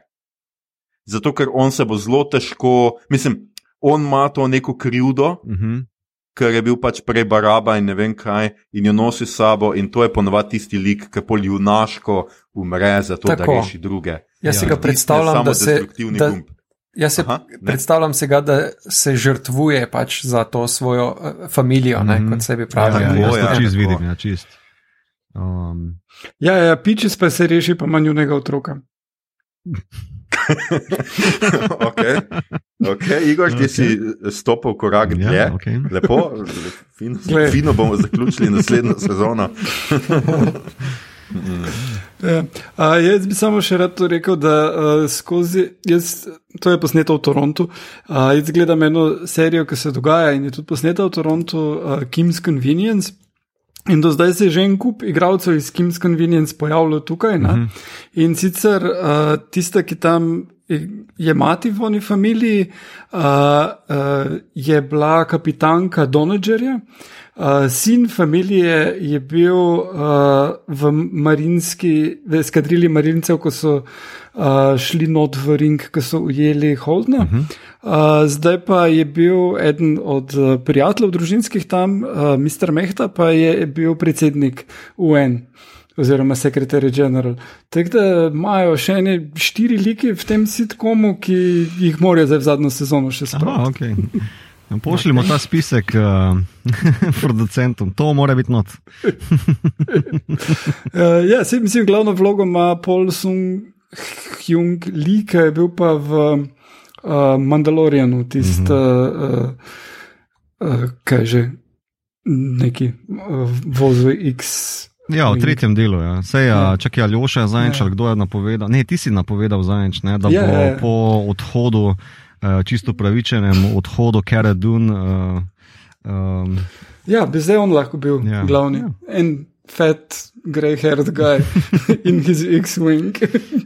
Zato, ker on se bo zelo težko, mislim, on ima to neko krivdo, Uh -huh. ker je bil pač prej baraba in ne vem kaj, in jo nosi s sabo, in to je ponovadi tisti lik, ki pol junaško umre, zato Tako. da reši druge. Jaz Ja. si ga predstavljam, da se. Da, gumb. Jaz se Aha, ne. predstavljam se ga, da se žrtvuje pač za to svojo uh, familijo, ne, Mhm. kot sebi Ja, pravi. ja, Tako, jaz ja, to čist tako. vidim, ja, čist. Um, Ja, ja, pičis pa se reši, pa manj njunega otroka. okay. Okay. Igor, ti okay. si stopil korak dlje. Ja, okay. Lepo, fino, fino bomo zaključili naslednjo sezono. Ja. A, jaz bi samo še rad rekel, da a, skozi, jaz, to je posneto v Torontu. A, jaz gledam eno serijo, ki se dogaja in je tudi posneta v Torontu, a, Kim's Convenience. In do zdaj se je že en kup igralcev iz Kim's Convenience pojavljal tukaj. Uh -huh. In sicer uh, tiste, ki tam je mati v oni familiji, uh, uh, je bila kapitanka Donodžerja. Uh, sin familije je bil uh, v marinski, v eskadrili marincev, ko so uh, šli not v ring, ko so ujeli Holdna. Uh -huh. uh, zdaj pa je bil eden od uh, prijateljev družinskih tam, uh, Mr. Mehta, pa je bil predsednik UN. Oziroma, sekretarji general. Tako da imajo še ne štiri like v tem sitkomu, ki jih morajo zdaj v zadnjo sezono še spraviti. Ja, pošljimo ta spisek uh, producentom, to mora biti not. uh, ja, se, mislim, glavno vlogo ima Paul Sung Hyung Lee, ki je bil pa v uh, Mandalorianu, tisti, uh -huh. uh, uh, kaj že, neki uh, vozu X. Ja, v tretjem delu. Ja. Sej, ja. Čakaj, Aljoša je zajenč, ja. kdo je napovedal? Ne, ti si napovedal zajenč, ne, da ja, bo ja, ja. po odhodu uh, čisto pravičenem odhodu Kara Dun. Uh, um, ja, bi zdaj on lahko bil ja. glavni. Ja. En fat, grey-haired guy in his X-Wing.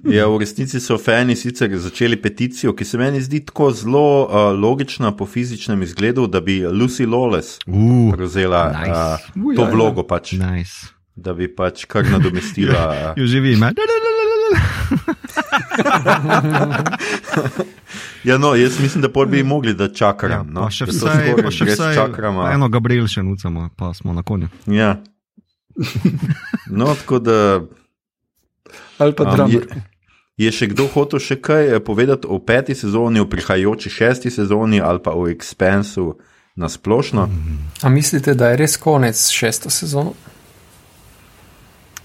ja, v resnici so fani sicer začeli peticijo, ki se meni zdi tako zelo uh, logična po fizičnem izgledu, da bi Lucy Lawless uh, prevzela nice. uh, to ja, vlogo. Ja. Pač, nice. Da bi pač kar nadomestila. jo živi, ima. ja, no, jaz mislim, da bi mogli, da čakam. Ja, no, še vsaj, pa še vsaj čakamo. Eno Gabriel še nucamo, pa smo na konju. Ja. No, tako da. Ali pa drama. Je, je še kdo hotel še kaj eh, povedati o peti sezoni, o prihajajoči šesti sezoni ali pa o Expensu na splošno? A mislite, da je res konec šesto sezono?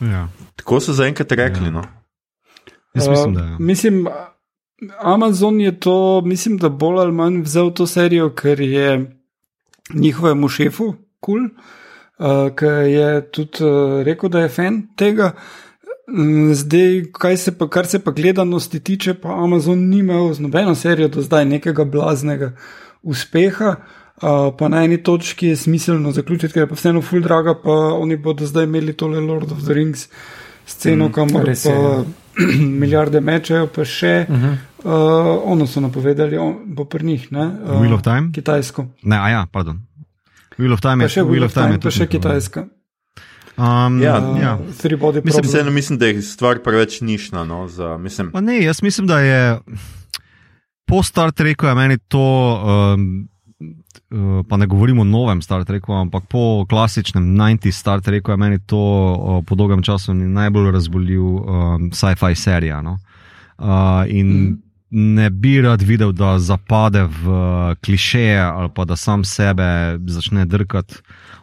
Ja. Tako so zaenkrat rekli. Ja. No. Jaz mislim, da je. Uh, mislim, Amazon je to, mislim, da bolj ali manj vzel to serijo, ker je njihovemu šefu kul, cool, uh, ker je tudi uh, rekel, da je fan tega. Mm, zdaj, se pa, kar se pa gledanosti tiče, pa Amazon ni imel z nobeno serijo do zdaj nekega blaznega uspeha. Uh, pa na eni točki je smiselno zaključiti, ker je pa vseeno full draga, pa oni bodo zdaj imeli tole Lord of the Rings sceno, mm, kamor pa ja. milijarde mečejo, pa še. Uh -huh. uh, ono so napovedali, on, bo pri njih. Ne, uh, Wheel of Time? Kitajsko. Ne, a ja, pardon. Wheel of Time je še Wheel of Time, Time pa še Kitajska. Um, ja, ja. Mislim, vseeno, mislim, da je stvar preveč nišna. No, za, mislim. Ne, jaz mislim, da je po Star Treku meni to. Um, Eh, pa ne govorimo o novem Star Treku, ampak po klasičnem 90 Star Treku je meni to po dolgem času najbolj razbolil um, sci-fi serija. No? Uh, in mm. ne bi rad videl, da zapade v klišeje ali pa da sam sebe začne drkati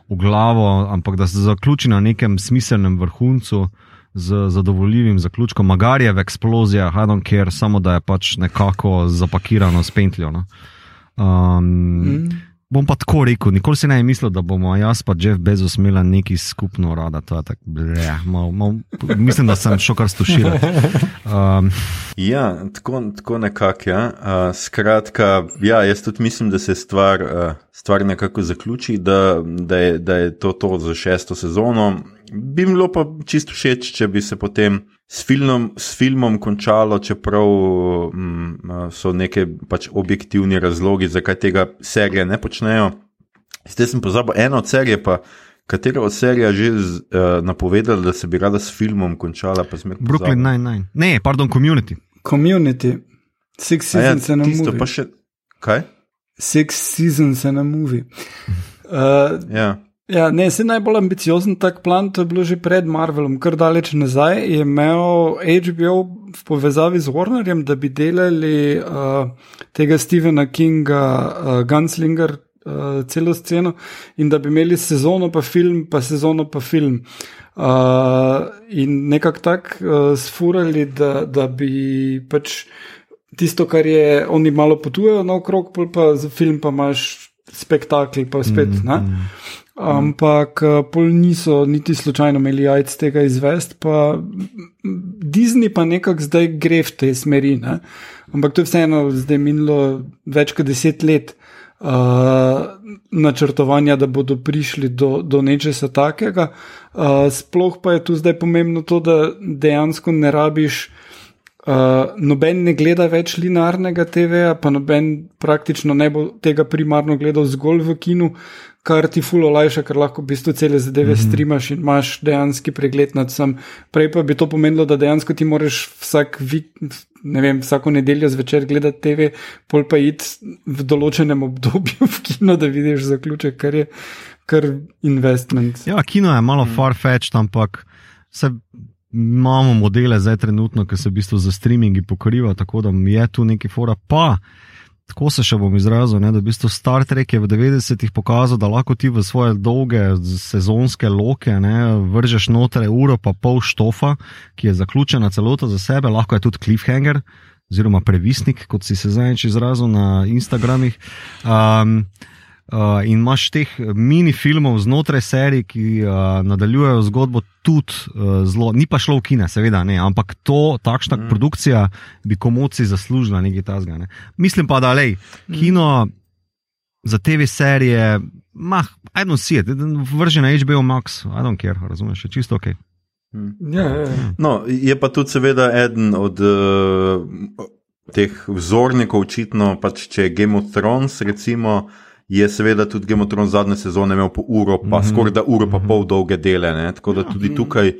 v glavo, ampak da se zaključi na nekem smiselnem vrhuncu. Z zadovoljivim zaključkom, magari je v eksplozijah, I don't care, samo da je pač nekako zapakirano s pentljo. No? Um, mm. Bom pa tako rekel, nikoli si ne mislil, da bomo jaz pa Jeff Bezos imeli neki skupno rada. Tak, bleh, mal, mal, mislim, da sem šel kar stušil. Um. Ja, tako, tako nekako. Ja. Uh, skratka, ja, jaz tudi mislim, da se stvar, uh, stvar nekako zaključi, da, da, je, da je to to za šesto sezono. Bi bilo pa čisto všeč, če bi se potem s filmom, s filmom končalo, čeprav mm, so neke pač objektivni razlogi, zakaj tega serije ne počnejo. Zdaj sem pozabil eno od serije, pa katero od serije že uh, napovedala, da se bi rada s filmom končala. Brooklyn Nine-Nine. Ne, pardon, Community. Community. Six ja, seasons in a movie. Pa še kaj? Six seasons in a movie. Uh, ja. Ja, ne, se najbolj ambiciozen tak plan, to je bilo že pred Marvelom, kar daleč nazaj, je imel HBO v povezavi z Warnerjem, da bi delali uh, tega Stephena Kinga, uh, Gunslinger, uh, celo sceno in da bi imeli sezono pa film, pa sezono pa film. Uh, in nekako tako uh, sfurali, da, da bi pač tisto, kar je, oni malo potujejo naokrog, pa za film pa imaš spektakl, pa spet. Mm, mm. Ampak eh, pol niso niti slučajno imeli jajc tega izvest, pa Disney pa nekako zdaj gre v te smeri. Ne? Ampak to je vseeno zdaj minilo več kot deset let. Uh, načrtovanja, da bodo prišli do, do nečesa takega. Uh, sploh pa je tu zdaj pomembno to, da dejansko ne rabiš uh, Uh, noben ne gleda več linearnega TV-ja, pa noben praktično ne bo tega primarno gledal zgolj v kinu, kar ti fulo lajša, ker lahko v bistvu cele zadeve mm -hmm. streamaš in imaš dejanski pregled nad tem. Prej pa bi to pomenilo, da dejansko ti moraš vsak vikend, ne vem, vsako nedeljo zvečer gledati TV, pol pa iti v določenem obdobju v kino, da vidiš zaključek, kar je kar investment. Ja, kino je malo mm. far-fetched, ampak se imamo modele zdaj trenutno, ki se v bistvu za streamingi pokriva, tako da je tu neki fora. Pa, tako se še bom izrazil, ne, da v bistvu Star Trek je v 90-ih pokazal, da lahko ti v svoje dolge sezonske loke ne, vržeš noter uro pa pol štofa, ki je zaključena celota za sebe, lahko je tudi cliffhanger. Oziroma, previsnik, kot si se zdaj izrazil na Instagramih. Um, Uh, in imaš teh mini filmov znotraj serij, ki uh, nadaljujejo zgodbo tudi uh, zelo, ni pa šlo v kine, seveda ne, ampak to, takšna mm. produkcija bi komoci zaslužila nekaj tasga. Ne. Mislim pa, da le, kino mm. za TV serije, mah, eno si je, vrži na HBO Max, I don't care, razumeš, je čisto ok. Mm. Ja, ja, ja. No, je pa tudi seveda eden od uh, teh vzornikov, očitno, pač če je Game of Thrones, recimo je seveda tudi Game of Thrones zadnje sezone imel po uro, pa mm -hmm. skoraj da uro pa pol dolge dele. Ne? Tako da tudi mhm. tukaj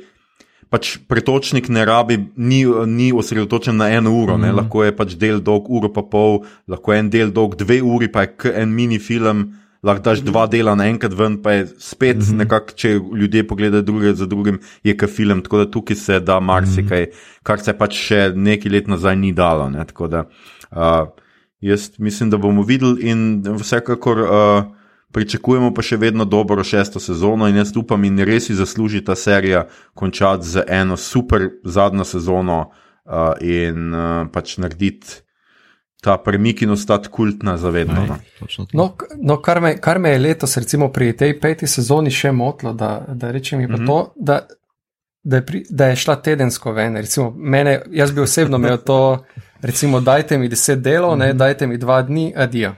pač pretočnik ne rabi, ni, ni osredotočen na eno uro, mm -hmm. lahko je pač del dolg uro pa pol, lahko je en del dolg dve uri, pa je en mini film. Lahko daš dva dela naenkrat ven, pa je spet mm -hmm. nekako, če ljudje pogledajo druge za drugim, je kot film. Tako da tukaj se da marsikaj, kar se pač še nekaj let nazaj ni dalo. Tako da uh, Jaz mislim, da bomo videli in vsekakor uh, pričakujemo pa še vedno dobro šesto sezono in jaz upam in res si zasluži ta serija končati z eno super zadnjo sezono uh, in uh, pač narediti. Ta premik in ostati kultna zavedno. No. No, no, kar, me, kar me je letos, recimo pri tej peti sezoni, še motilo, da, da rečem mm -hmm. to, da, da, je pri, da je šla tedensko ven. Recimo, mene, jaz bi osebno imel to recimo, dajte mi deset delov, ne, mhm. dajte mi dva dni, adijo.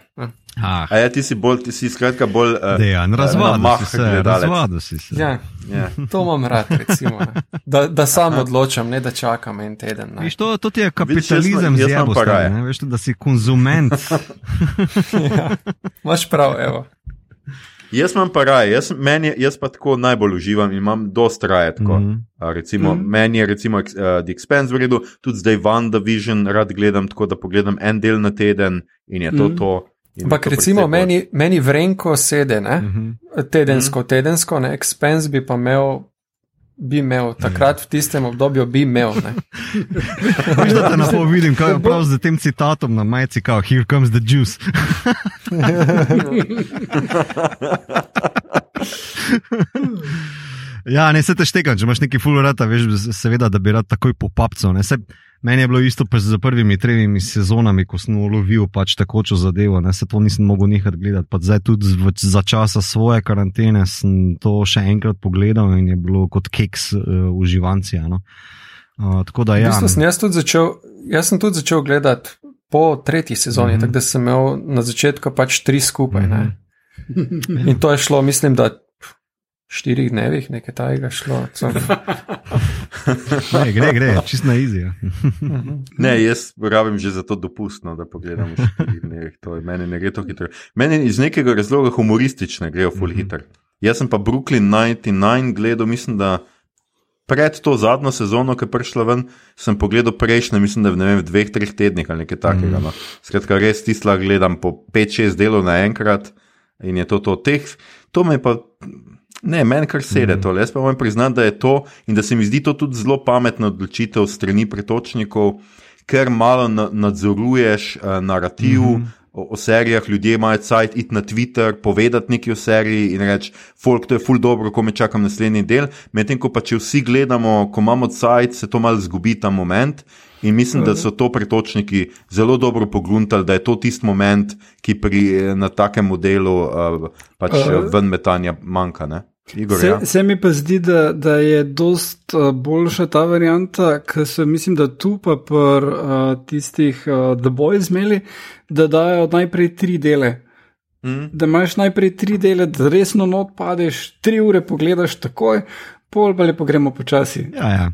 Ah. A ja, ti si bolj, ti si skratka bolj. Uh, Dejan, razvadil si se, razvadil si se. Ja, ja. To imam rad, recimo, da, da sam Aha. odločam, ne da čakam en teden. Viš, to, to je kapitalizem, Viš, jaz, jaz veš, da si konzument. ja, imaš prav, evo. Jaz imam pa raje, jaz, meni, jaz pa tako najbolj uživam in imam dosta raje. Mm -hmm. recimo, mm -hmm. Meni je recimo uh, The Expense v redu, tudi zdaj WandaVision rad gledam, tako da pogledam en del na teden in je to mm -hmm. to. Ampak recimo meni, meni vrenko sede, mm -hmm. tedensko, mhm. tedensko, ne? Expense bi pa imel bi imel, takrat v tistem obdobju bi imel. Veš, da te na pol vidim, kaj je prav z tem citatom na majici, kao, here comes the juice. ja, ne se te štekam, če imaš neki full rata, veš, seveda, da bi rad takoj po papcu. Meni je bilo isto z prvimi tremi sezonami, ko sem ulovil pač takočo zadevo, ne se to nisem mogel nehati gledati. Pa zdaj tudi za časa svoje karantene sem to še enkrat pogledal in je bilo kot keks uh, uživanci. No. Uh, tako da ja. Sem jaz, tudi začel, jaz sem tudi začel gledati po tretji sezoni, mm -hmm. tako da sem imel na začetku pač tri skupaj. Mm -hmm. In to je šlo, mislim, da štirih dnevih nekaj tajega šlo. ne, gre, gre, čist na izijo. ne, jaz rabim že za to dopustno, da pogledam v štirih dnevih. To je meni ne gre to hitro. Meni iz nekega razloga humoristične grejo full mhm. hiter. Jaz sem pa Brooklyn 99 gledal, mislim, da pred to zadnjo sezono, ki je prišla ven, sem pogledal prejšnje, mislim, da v, vem, v dveh, treh tednih ali nekaj takega. No. Skratka, res tisla gledam po 5-6 delov naenkrat in je to to. Teh, to me pa Ne, meni kar sede mm. to. Jaz pa moram priznati, da je to in da se mi zdi to tudi zelo pametna odločitev strani pretočnikov, ker malo na, nadzoruješ uh, narativ. Mm -hmm. O, o serijah ljudje imajo cajt iti na Twitter, povedati nekaj o seriji in reči: Folk, to je ful dobro, ko me čakam naslednji del. Medtem ko pa če vsi gledamo, ko imamo cajt, se to malo zgubi ta moment In mislim, da so to pretočniki zelo dobro pogruntali, da je to tisti moment, ki pri na takem modelu uh, pač uh, ven metanja manjka. Ne? Igor, se, ja. se mi pa zdi, da, da je dost boljša ta varianta, ker so, mislim, da tu pa pri uh, tistih uh, The Boys imeli, da dajo najprej tri dele. Mm. Da imaš najprej tri dele, da resno not padeš, tri ure pogledaš takoj, pol pa lepo gremo počasi. Ja, ja.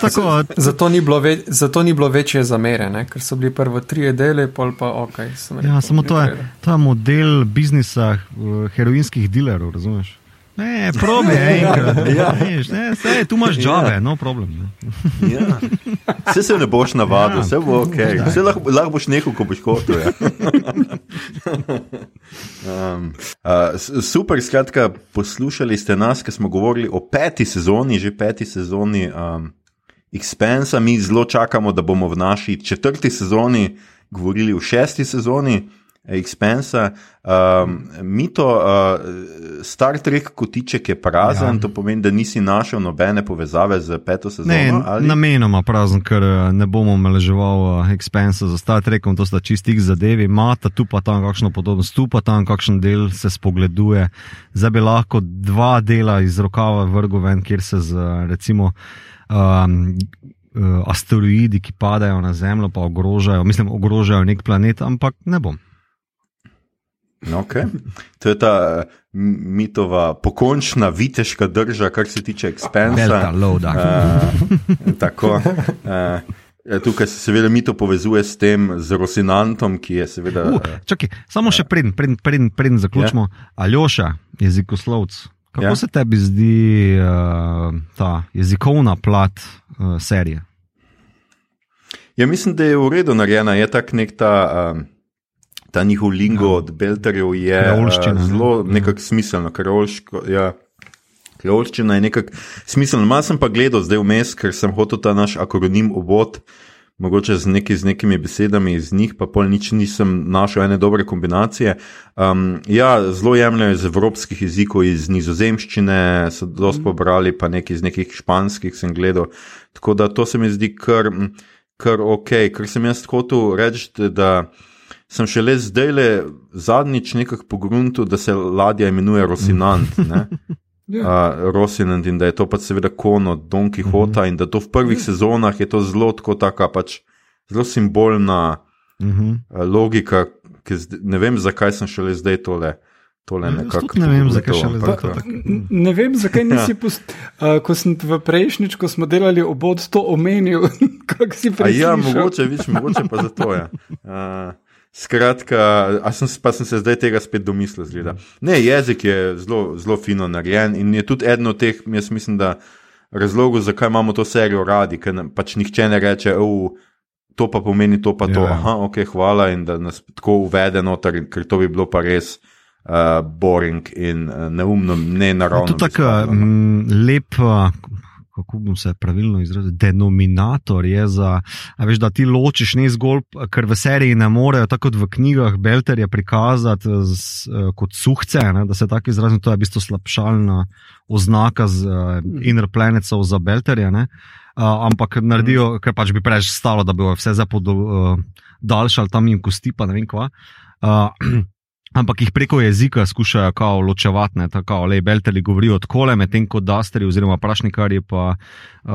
Tako, zato, ni ve, zato ni bilo večje zamere, ne? ker so bili prvo tri dele, pol pa ok. Ja, samo to je, to je model biznisa uh, heroinskih dilerov, razumeš? Ne, probi, enkrat. Ja. Ne, vse, tu imaš džave, ja. no problem. Ne. Ja. Vse se ne boš navadil, ja. vse bo ok. Vse lahko, lahko boš nekaj, ko boš hotel. Ja. Um, uh, super, skratka, poslušali ste nas, ki smo govorili o peti sezoni, že peti sezoni um, Expensa. Mi zelo čakamo, da bomo v naši četrti sezoni govorili o šesti sezoni. Expensa. Um, mito, uh, Star Trek kotiček je prazen, ja. to pomeni, da nisi našel nobene povezave z peto sezono. Ne, ali? namenoma prazen, ker uh, ne bomo meleževal uh, Expensa za Star Trekom, to sta čistih zadevi, imata tu pa tam kakšno podobnost, tu pa tam kakšen del se spogleduje. Zdaj bi lahko dva dela iz rokava vrgu ven, kjer se z recimo. Um, Asteroidi, ki padajo na Zemljo, pa ogrožajo, mislim, ogrožajo nek planet, ampak ne bom. Okay. To je ta uh, mitova pokončna viteška drža, kar se tiče ekspansa. Uh, tako. Uh, tukaj se seveda mito povezuje s tem, z Rosinantom, ki je seveda. Uh, čakaj, samo še preden pred, pred, pred zaključimo. Ja? Aljoša, jezikoslovc. Kako ja? se tebi zdi uh, ta jezikovna plat uh, serije? Ja, mislim, da je v redu narejena, je tak nek ta. Uh, ta njihov lingo ja. od Belterjev je uh, zelo ne? nekako smiselno, kreolško. Ja. Kreolščina je nekako smiselna. Malo sem pa gledal zdaj vmes, ker sem hotel ta naš akronim obod, mogoče z, neki, z nekimi besedami iz njih, pa pol nič nisem našel ene dobre kombinacije. Um, ja, zelo jemljajo iz evropskih jezikov, iz nizozemščine so dosti pobrali, pa nekaj iz nekih španskih sem gledal. Tako da to se mi zdi kar, kar ok, ker sem jaz hotel reči, da sem šele zdaj le zadnjič nekako pogrunil, da se ladja imenuje Rosinant. Uh, Rosinant in da je to pač seveda kon od Don Quixota, uh -huh. in da to v prvih uh -huh. sezonah je to zelo tako, taka, pač, zelo simbolna uh -huh. uh, logika, ki ne vem, zakaj sem šele zdaj tole. Ja, ne vem, zakaj še le tako. Ne vem, zakaj nisi, post, uh, ko sem v prejšnjič, ko smo delali obod, to omenil. ja, mogoče, viš, mogoče pa zato je. Ja. Uh, Skratka, sem, pa sem se zdaj tega spet domislil. Zgleda. Ne, jezik je zelo, zelo fino narejen in je tudi eden od teh, jaz mislim, da razlogov, zakaj imamo to serijo radi, ker pač nihče ne reče, to pa pomeni to, pa to. Ja. Aha, ok, hvala in da nas tako uvede noter, ker to bi bilo pa res. Uh, boring in uh, neumno, ne naravno. To je tako lep, kako bom se pravilno izrazil, denominator je za, veš, da ti ločiš ne zgolj, ker v seriji ne morejo, tako kot v knjigah, Belterje prikazati z, uh, kot suhce, ne, da se tako izrazim, to je v bistvu slabšalna oznaka z uh, Inner Planetov za Belterje. Uh, ampak naredijo, mm. ker pač bi preveč stalo, da bi vse zapodaljšali tam jim kosti, pa ne vem kva. Uh, ampak jih preko jezika skušajo kao ločevati, tako le belteli govorijo tako, medtem ko dasteri oziroma prašnikari pa uh,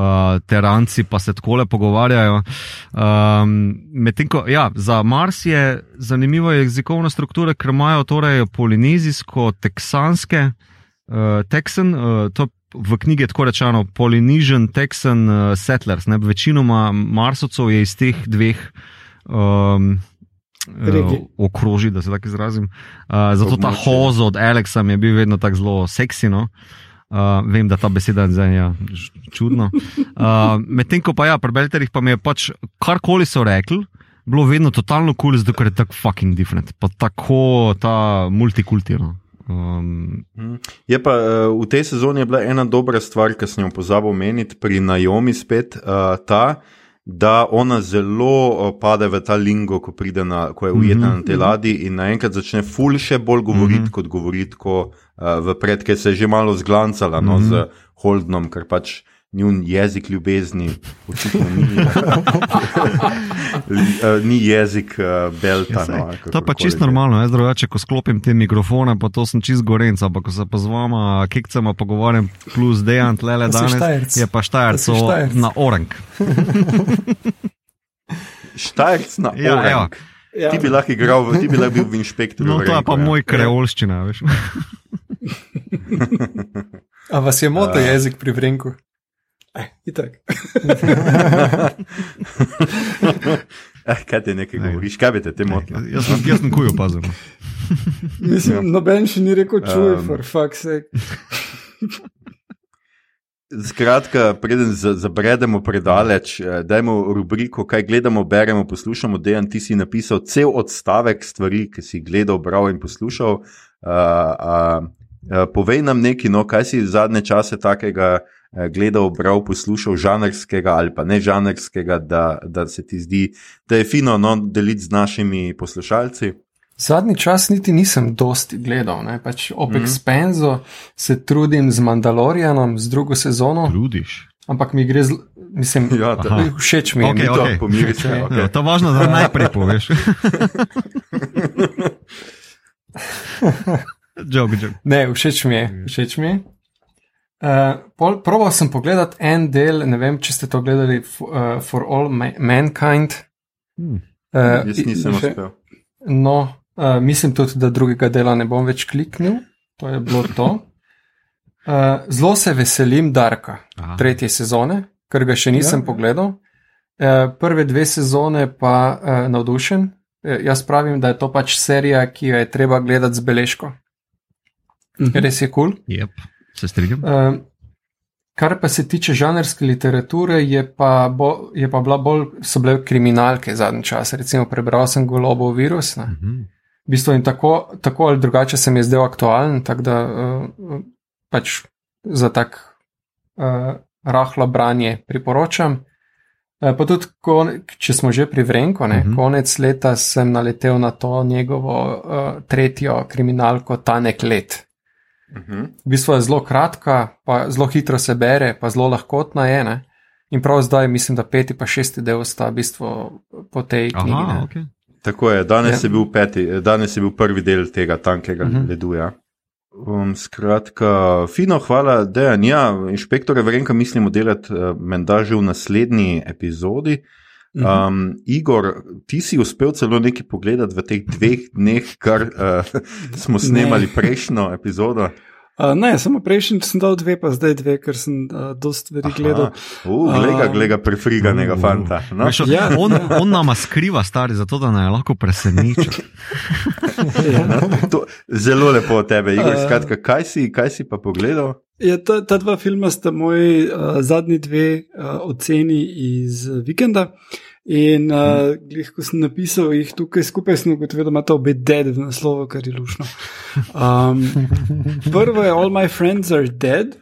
teranci pa se tako le pogovarjajo. Um, ko, ja, za Mars je zanimiva jezikovna struktura, ker imajo torej polinezijsko-teksanske, uh, teksen, uh, V knjigi je tako rečeno Polynesian Texan uh, Settlers. Ne? Večinoma Marsovcev je iz teh dveh um, uh, okroži, da se tako izrazim. Uh, zato ta hoz od Alexa mi je bil vedno tako zelo seksino. Uh, vem, da ta beseda je zdaj ja, čudna. Uh, Medtem ko pa ja, pri Belterjih pa mi je pač karkoli so rekli, bilo vedno totalno kul, cool, zato ker je tako fucking different, pa tako ta multikulturno. Um, je pa v tej sezoni bila ena dobra stvar, ki sem jo pozabil omeniti, pri Najomi spet uh, ta da ona zelo eh, pade v ta lingo, ko, na, ko je ujetna mm -hmm. na tej ladji in naenkrat začne ful še bolj govoriti, mm -hmm. kot govoriti, ko uh, v predke se je že malo zglancala no, mm -hmm. z Holdnom, ker pač njun jezik ljubezni, očitno ni, uh, ni jezik uh, Belta. Ja, no, to je pa čisto normalno, jaz drugače, ko sklopim te mikrofone, pa to sem čist gorenc, ampak ko se pa z vama, kekcema pogovarjam, plus dejan, tlele danes, Štajerc. je pa štajerco Štajerc. na orang. Štajerc na Ja, Orange. evo. Ja. Ti bi lahko igral, v- ti bi lahko bil v inšpektorju. No, to je pa ja. moj kreolščina, veš. A vas je moto Ja. jezik pri vrenku? Eh, itak. Eh, kaj ti nekaj Ne. govoriš, kaj bi te te motilo? Jaz sem, jaz sem kuj opazil. no. Mislim, Ja. noben še ni rekel, čuj, Um, for fuck's sake. Skratka, preden za- zabredemo predaleč, eh, dajmo rubriko, kaj gledamo, beremo, poslušamo. Dejan, ti si napisal cel odstavek stvari, ki si jih gledal, bral in poslušal. Uh, uh, povej nam nekaj, no, kaj si zadnje čase takega eh, gledal, bral, poslušal, žanrskega ali pa ne žanrskega, da, da se ti zdi, da je fino no, deliti z našimi poslušalci. Zadnji čas niti nisem dosti gledal, ne? pač ob Mhm. mm. Expenzu se trudim z Mandalorianom, z drugo sezono, Trudiš. ampak mi gre, zl... mislim, Ja, to, Aha. všeč mi je. Okej, mi to- pomiri se. Okay. Ja, to je važno, da najprej poveš. Jog, jog. Ne, všeč mi je. Všeč mi je. Uh, pol, probal sem pogledati en del, ne vem, če ste to gledali, uh, For All Ma Mankind. Hmm. Uh, Jaz nisem še- uspel. No, uh, mislim tudi, da drugega dela ne bom več kliknil. To je bilo to. Uh, zelo se veselim Darka, Aha. tretje sezone, ker ga še nisem Ja. ja. pogledal. Uh, prve dve sezone pa uh, navdušen. Uh, jaz pravim, da je to pač serija, ki jo je treba gledati z beležko. Mhm. Res je kul. Cool. Yep. Se strinjam. Uh, kar pa se tiče žanrske literature, je pa, bo, je pa bila bolj, so bile kriminalke zadnji čas. Recimo, prebral sem Golobov virus. Ne. Mhm. V bistvu in tako, tako ali drugače se mi je zdel aktualen, tako da uh, pač za tak uh, rahlo branje priporočam. Pa tudi, ko, če smo že pri Vrenku, ne, Mhm. uh -huh. konec leta sem naletel na to njegovo uh, tretjo kriminalko Tanek let. Mhm. V bistvu je zelo kratka, pa zelo hitro se bere, pa zelo lahkotna je. Ne? In prav zdaj mislim, da peti pa šesti del sta v bistvu po tej knjigi. Aha, ne. ok. Tako je, danes, Ja. je bil peti, danes je bil prvi del tega tankega uh Mhm. -huh. ledu. Ja. Um, skratka, fino, hvala, Dejan. Ja, inšpektore Vrenka mislimo delati uh, menda že v naslednji epizodi. Mhm. Um, Igor, ti si uspel celo nekaj pogledati v teh dveh dneh, kar uh, smo snemali prejšnjo epizodo. Uh, ne, samo prejšnji sem dal dve, pa zdaj dve, ker sem uh, dost stvari gledal. Uh, glega, Um, glega prefriganega Uh. fanta. No? Veš, Ja, on, ja. on nama skriva, stari, zato da naj lahko preseneča. To, zelo lepo od tebe, Igor. Uh. Skratka, kaj si, kaj si pa pogledal? Ja, ta, ta dva filma sta moji uh, zadnji dve uh, oceni iz uh, vikenda. In uh, glih, ko sem napisal jih tukaj skupaj, sem ugotovil, da ima to obe dead v naslovu, kar je lušno. Um, prvo je All My Friends Are Dead.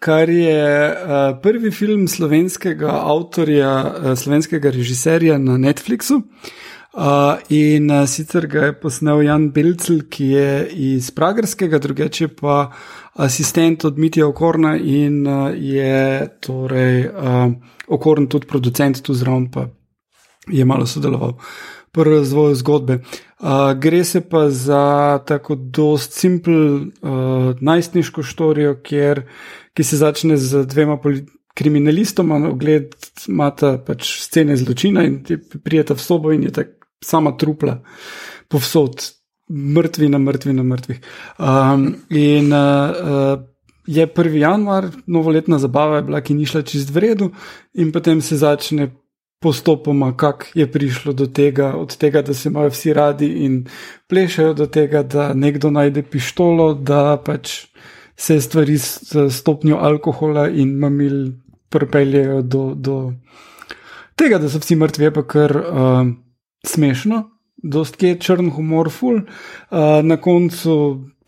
Kar je uh, prvi film slovenskega avtorja, uh, slovenskega režiserja na Netflixu. Uh, in uh, sicer ga je posnel Jan Belcel, ki je iz Pragerskega, drugače pa asistent od Mitja Okorna in uh, je torej uh, Okorn tudi producent tu zraven, pa je malo sodeloval pri razvoju zgodbe. Uh, gre se pa za tako dost simpel uh, najstniško štorijo, kjer, ki se začne z dvema poli- kriminalistoma, na ogled imata pač scene zločina in ti prijeta v sobo in je tako sama trupla povsod, mrtvi na mrtvi na mrtvih. Um, in uh, uh, je 1. januar, novoletna zabava je bila, ki ni šla čist v redu, in potem se začne postopoma, kako je prišlo do tega, od tega, da se imajo vsi radi in plešajo, do tega, da nekdo najde pištolo, da pač se stvari s stopnjo alkohola in mamil pripeljejo do, do tega, da so vsi mrtvi, je pa kar uh, smešno. Dost je črn humor, ful. Uh, na koncu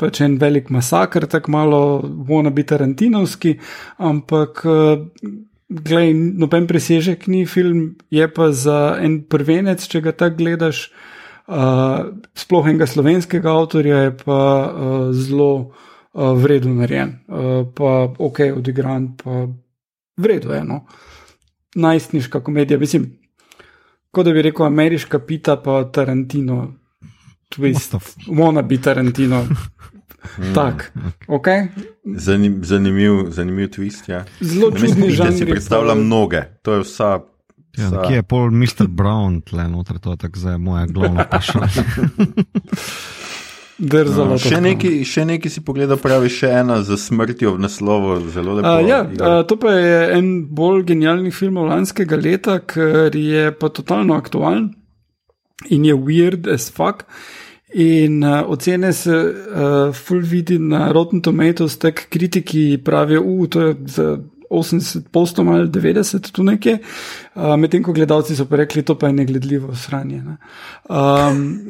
pač en velik masakr, tako malo vona biti tarantinovski, ampak uh, glej, noben presežek ni film, je pa za en prvenec, če ga tako gledaš, uh, sploh enega slovenskega avtorja, je pa uh, zelo uh, vredno narejen, uh, pa ok, odigran, pa vredno je. No. Najstniška komedija, mislim, kot da bi rekel, ameriška pita pa Tarantino. Twist, mora biti Tarantino. Mm. Tak, okay. Zanim, zanimiv, zanimiv twist. Ja. Zelo čudni žanr. Si predstavljam pa... mnoge, to je vsa. Ja, kje je pol Mr. Brown, tle noter, to je tako za moje glavno vprašanje. No, še, neki, še neki si pogledal, pravi, še ena za smrtjo v naslovu, zelo lepo. Uh, ja, uh, to pa je en bolj genialnih filmov lanskega leta, ker je pa totalno aktualen in je weird as fuck. In uh, ocene se uh, full vidi na Rotten Tomatoes, tak kritiki pravijo, da je za 80 postov ali 90 tu nekje, uh, medtem ko gledalci so pa rekli, to pa je negledljivo sranje. Ne? Um,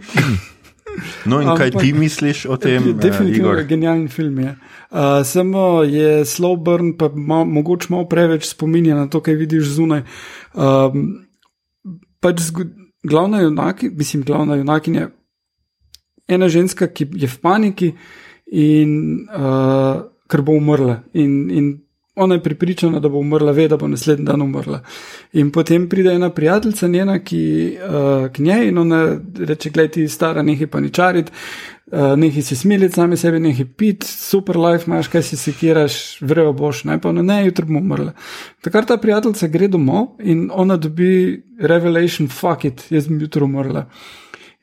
No, in kaj Ampak, ti misliš o tem? Definitivno je genialen film. Je. Uh, samo je slow burn, pa mal, mogoče malo preveč spominja na to, kaj vidiš zunaj. Um, pač glavna junakinja, mislim, glavna junakinja je ena ženska, ki je v paniki in uh, ker bo umrla. In, in ona je pripričana, da bo umrla, ve, da bo naslednji dan umrla. In potem pride ena prijateljica njena, ki uh, k njej in ona reče: Glej, ti stara, nekaj paničariti, uh, nekaj si smiliti sami sebi, nekaj pit, super life imaš, kaj si sekiraš, vrejo boš, ne pa ne, jutri bomo umrla. Takrat ta prijateljica gre domov in ona dobi revelation, fuck it, jaz bom jutri umrla.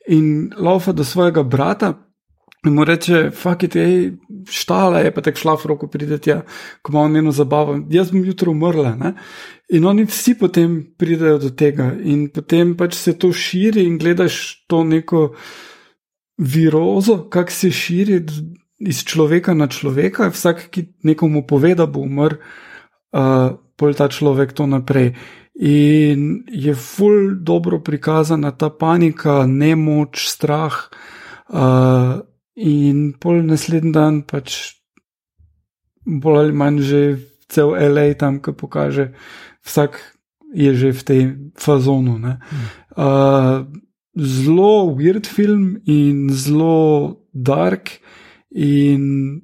In laufa do svojega brata, In mu reče, fuck it, ej, štala je pa tako šla v roko prideti, ja, ko ima njeno zabavo, jaz bom jutro umrla. Ne? In oni vsi potem pridejo do tega, in potem pač se to širi, in gledaš to neko virozo, kako se širi iz človeka na človeka, vsak, ki nekomu pove, da bo umrl, uh, pol ta človek to naprej. In je ful dobro prikazana ta panika, nemoč, strah. Uh, In pol naslednji dan pač bolj ali manj že cel LA tam, ki pokaže, vsak je že v tej fazonu. Uh, zelo weird film in zelo dark in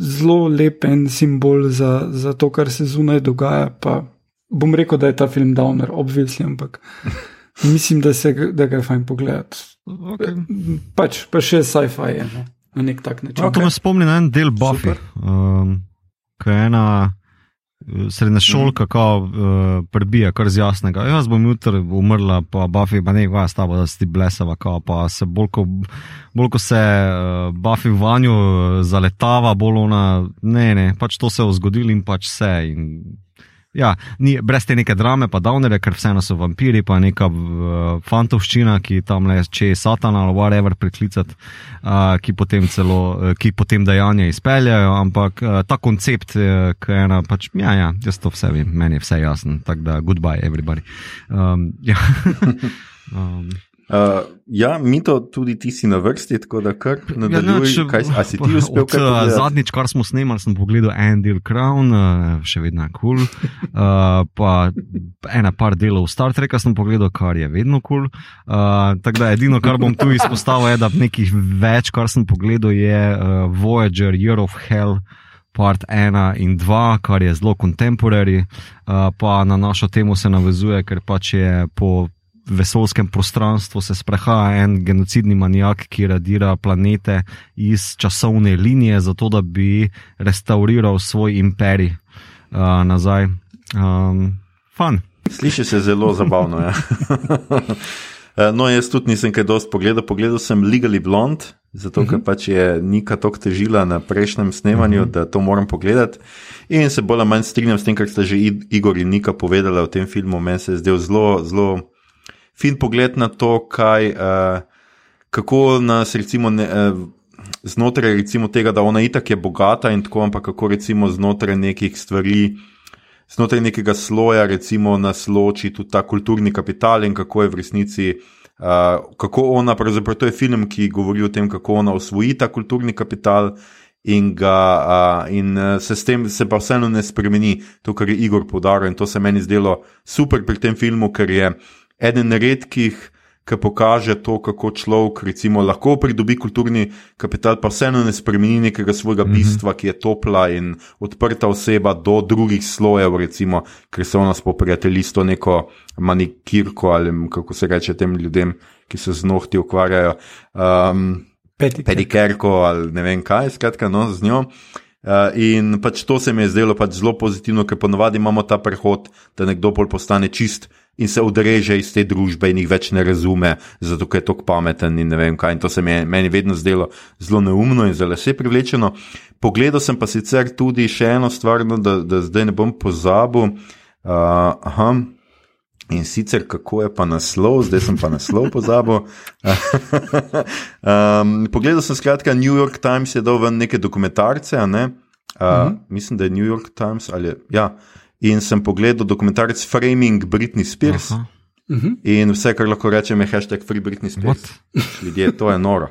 zelo lep en simbol za, za to, kar se zunaj dogaja. Pa bom rekel, da je ta film downer, obvisli, ampak mislim, da, se, da ga je fajn pogledati. Okay. Pač pa še sci-fi je no? na nek tak način. Okay. To me spomni na en del Buffy, um, ki je ena uh, srednja šolka, mm. ko uh, prebija kar z jasnega. Jaz bom jutri umrla, pa Buffy, pa ne gva s tabo, da si ti blesava, kao, pa se bolj ko, bolj ko se uh, Buffy v vanju uh, zaletava, bolj ona, ne, ne, pač to se je zgodilo in pač vse. In, Ja, ni, brez te neke drame, pa davnere, ker vseeno so vampiri, pa neka uh, fantovščina, ki tam le če je satan ali whatever priklicati, uh, ki potem celo, uh, ki potem dejanja izpeljajo. Ampak uh, ta koncept, uh, ki je ena, pač, ja, ja, jaz to vse vem, meni je vse jasno. Tako da, goodbye, everybody. Um, ja. um. Uh, ja, mi to tudi ti si na vrsti, tako da kar nadaljuj. Ja, kaj, a si ti uspel? Od, uh, zadnjič, kar smo snemali, sem pogledal Andy Crown, uh, še vedno je kul. Cool. Uh, pa ena par delov Star Treka sem pogledal, kar je vedno kul. Cool. Uh, tako da edino, kar bom tu izpostavil, je, da nekih več, kar sem pogledal, je uh, Voyager, Year of Hell. Part 1 in 2, kar je zelo contemporary, uh, pa na našo temo se navezuje, ker pač je po vesolskem prostranstvu se sprehaja en genocidni manijak, ki radira planete iz časovne linije, zato da bi restauriral svoj imperij uh, nazaj. Um, fun. Sliši se zelo zabavno. Ja. no, jaz tudi nisem kaj dosti pogledal. Pogledal sem Legally Blonde, zato ker uh mhm. -huh. pač je Nika tako težila na prejšnjem snemanju, uh mhm. -huh. da to moram pogledati. In se bolj ali manj strinjam s tem, kar ste že Igor in Nika povedali o tem filmu. Meni se je zdel zelo, zelo fin pogled na to, kaj, uh, kako nas recimo. Ne, uh, Znotraj tega, da ona itak je bogata, in tako, ampak kako recimo znotraj nekih stvari, znotraj nekega sloja, recimo nas loči tudi ta kulturni kapital in kako je v resnici, uh, kako ona, pravzaprav to je film, ki govori o tem, kako ona osvoji ta kulturni kapital in, ga, uh, in se s tem se pa vseeno ne spremeni, to, kar je Igor podaril in to se meni zdelo super pri tem filmu, ker je eden redkih, ki pokaže to, kako človek recimo, lahko pridobi kulturni kapital, pa vseeno ne spremeni nekega svojega mm -hmm. bistva, ki je topla in odprta oseba do drugih slojev, recimo, ker se ona spoprijatelji s to neko manikirko ali kako se reče tem ljudem, ki se z nohti ukvarjajo. Um, Pedikerko ali ne vem kaj, skratka, no, z njo. Uh, in pač to se mi je zdelo pač zelo pozitivno, ker ponovadi imamo ta prehod, da nekdo bolj postane čist in se odreže iz te družbe in jih več ne razume, zato ker je tako pameten in ne vem kaj. In to se mi je meni vedno zdelo zelo neumno in zelo vse privlečeno. Pogledal sem pa sicer tudi še eno stvar, no, da, da zdaj ne bom pozabil. Uh, aha. In sicer, kako je pa naslov, zdaj sem pa naslov pozabil. um, pogledal sem, skratka, New York Times je dal ven neke dokumentarce, ne? uh, uh -huh. mislim, da je New York Times ali ja in sem pogledal dokumentarec Framing Britney Spears. Uh -huh. In vse, kar lahko rečem, je hashtag Free Britney Spears. Ljudje, to je noro.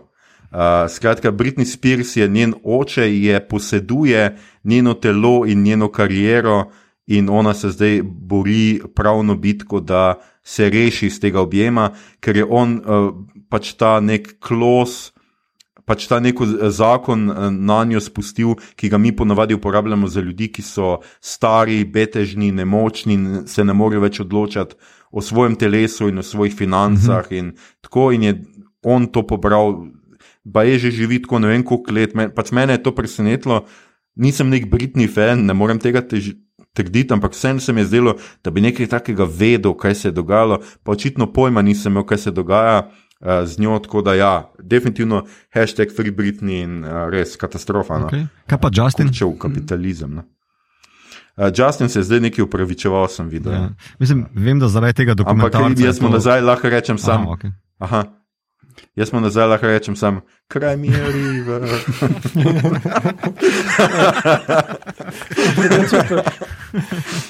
Uh, skratka, Britney Spears je njen oče, je poseduje njeno telo in njeno kariero, in ona se zdaj bori pravno bitko, da se reši iz tega objema, ker je on uh, pač ta nek klos pač ta neko zakon eh, na njo spustil, ki ga mi ponavadi uporabljamo za ljudi, ki so stari, betežni, nemočni in se ne morejo več odločati o svojem telesu in o svojih financah. Mhm. In tako in je on to pobral, pa je že živi tako ne vem koliko let. Pač mene je to presenetilo, nisem nek britni fan, ne morem tega težiti. Trditi, ampak vsem se mi je zdelo, da bi nekaj takega vedel, kaj se je dogajalo, pa očitno pojma nisem imel, kaj se dogaja. Eh, z njo, tako da ja, definitivno hashtag Free Britney in uh, res katastrofa. No. Okay. Kaj pa Justin? Če v kapitalizem. No. Uh, Justin se je zdaj nekaj upravičeval, sem videl. Ja. Mislim, vem, da zaradi tega dokumenta. Ampak jaz smo to... nazaj, lahko rečem sam. Aha, okay. Aha. Jaz smo nazaj, lahko rečem sam, kraj mi je river.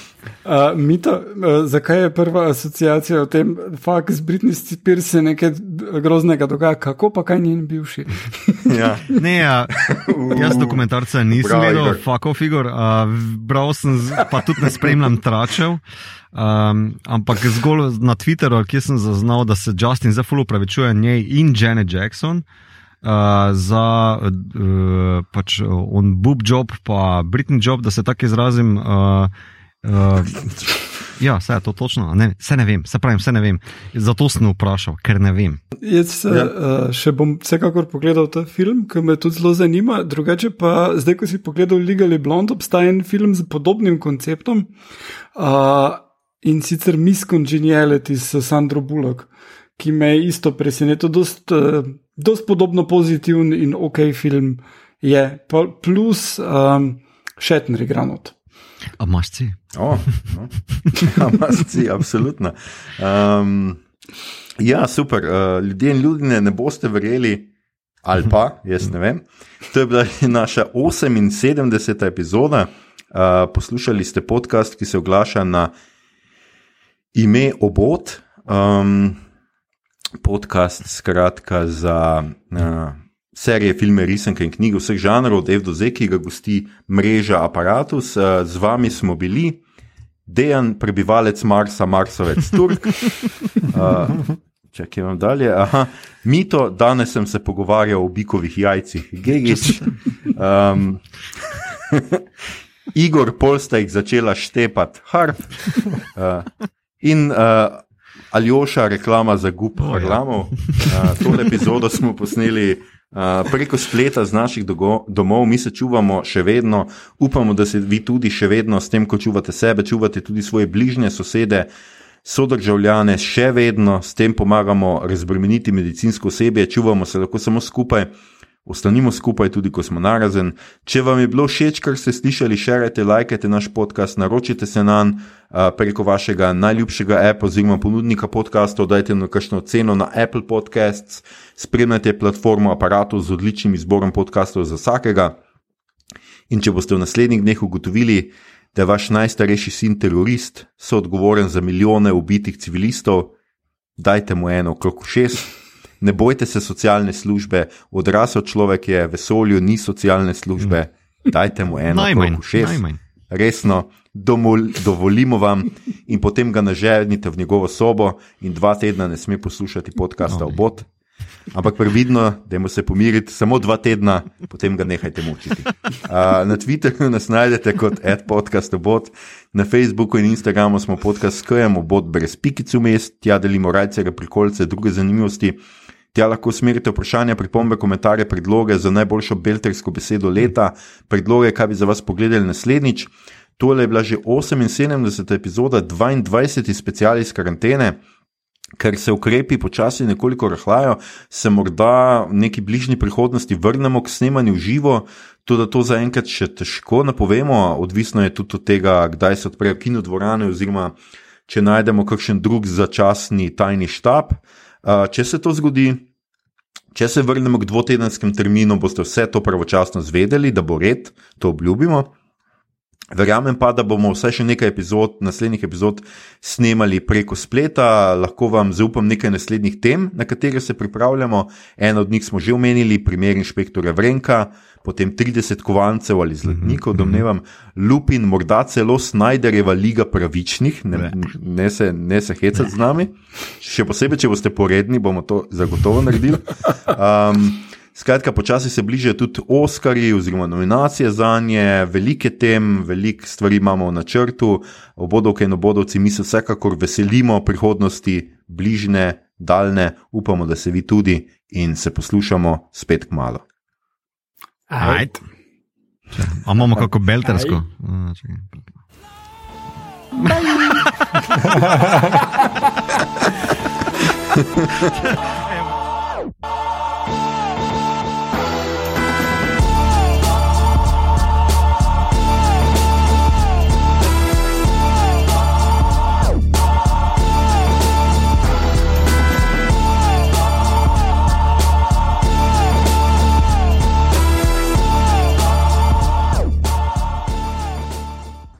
Uh, Mito, uh, zakaj je prva asociacija o tem, da z Britney Spears se nekaj groznega dogaja, kako pa kaj njen bivši? ja. Ne, ja, jaz dokumentarca nisem videl, fuck off figure, uh, bral sem, pa tudi ne spremljam tračev. Um, ampak zgolj na Twitterju, kjer sem zaznal, da se Justin zelo upravičuje njej in Janet Jackson. Uh, za uh, pač on boob job, pa Britney job, da se tako izrazim. Uh, Uh, ja, vse je to točno. Ne, vse ne vem, se pravi, vse ne vem. Zato sem vprašal, ker ne vem. Jaz se, ja. uh, še bom vsekakor pogledal ta film, ki me tudi zelo zanima. Drugače pa, zdaj, ko si pogledal Legally Blonde, obstaja en film z podobnim konceptom uh, in sicer Miss Congeniality s Sandro Bullock, ki me je isto presenetil. Dost, uh, dost podobno pozitiven in ok film je, pa, plus um, Shetner Granot. A imaš ci? Oh, no. ja, imaš ci, absolutno. Um, ja, super. Uh, ljudje in ljudje ne boste verjeli, ali pa, jaz ne vem. To je bila naša 78. epizoda. Uh, poslušali ste podcast, ki se oglaša na ime Obot. Um, podcast, skratka, za. Uh, serije, filme, risanke in knjige vseh žanrov, od F do Z, ki ga gosti mreža Apparatus. Eh, z vami smo bili, Dejan, prebivalec Marsa, Marsovec, Turk. Uh, Če kaj vam dalje. Aha. Mito, danes sem se pogovarjal o bikovih jajcih, Gigič. Um, Igor Polsta jih začela štepati, harp. Uh, in uh, Aljoša, reklama za gup, oh, ja. uh, to epizodo smo posneli preko spleta z naših domov, mi se čuvamo še vedno, upamo, da se vi tudi še vedno s tem, ko čuvate sebe, čuvate tudi svoje bližnje sosede, sodržavljane, še vedno s tem pomagamo razbremeniti medicinsko osebje, čuvamo se lahko samo skupaj. Ostanimo skupaj, tudi ko smo narazen. Če vam je bilo všeč, kar ste slišali, širite, lajkajte naš podcast, naročite se na njega preko vašega najljubšega appa oziroma ponudnika podcastov, dajte na kakšno ceno na Apple Podcasts, spremljajte platformo aparatu z odličnim izborom podcastov za vsakega. In če boste v naslednjih dneh ugotovili, da je vaš najstarejši sin terorist, so odgovoren za milijone ubitih civilistov, dajte mu eno okrog šest ne bojte se socialne službe, odrasel človek je v vesolju, ni socialne službe, dajte mu eno, najmanj, šest. Najmanj. resno, domol, dovolimo vam in potem ga naželjite v njegovo sobo in dva tedna ne sme poslušati podcasta okay. obot. Ampak previdno, da mu se pomirite, samo dva tedna, potem ga nehajte mučiti. Uh, na Twitterju nas najdete kot adpodcastobot, na Facebooku in Instagramu smo podcast skajemo, bot brez pikicu mest, tja delimo rajce, prikolce, druge zanimivosti. Tja lahko usmerite vprašanja, pripombe, komentarje, predloge za najboljšo beltersko besedo leta, predloge, kaj bi za vas pogledali naslednjič. Tole je bila že 78. epizoda 22. special iz karantene. Ker se ukrepi počasi nekoliko rahljajo, se morda v neki bližnji prihodnosti vrnemo k snemanju živo, tudi to zaenkrat še težko napovemo, odvisno je tudi od tega, kdaj se odprejo kinodvorane, oziroma če najdemo kakšen drug začasni tajni štab. Če se to zgodi, če se vrnemo k dvotedenskem terminu, boste vse to pravočasno zvedeli, da bo red, to obljubimo. Verjamem pa, da bomo vsaj še nekaj epizod, naslednjih epizod snemali preko spleta, lahko vam zaupam nekaj naslednjih tem, na katere se pripravljamo. En od njih smo že omenili, primer inšpektorja Vrenka, potem 30 kovancev ali zlatnikov, mhm, domnevam, Lupin, morda celo Snajderjeva liga pravičnih, ne, ne se, se hecati z nami. Še posebej, če boste poredni, bomo to zagotovo naredili. Um, Skratka, počasi se bližajo tudi Oscari oziroma nominacije za nje, velike tem, veliko stvari imamo v načrtu, obodovke in obodovci, mi se vsekakor veselimo prihodnosti, bližne, daljne, upamo, da se vi tudi in se poslušamo spet k malu. Ajde. A imamo kako beltersko? Aj.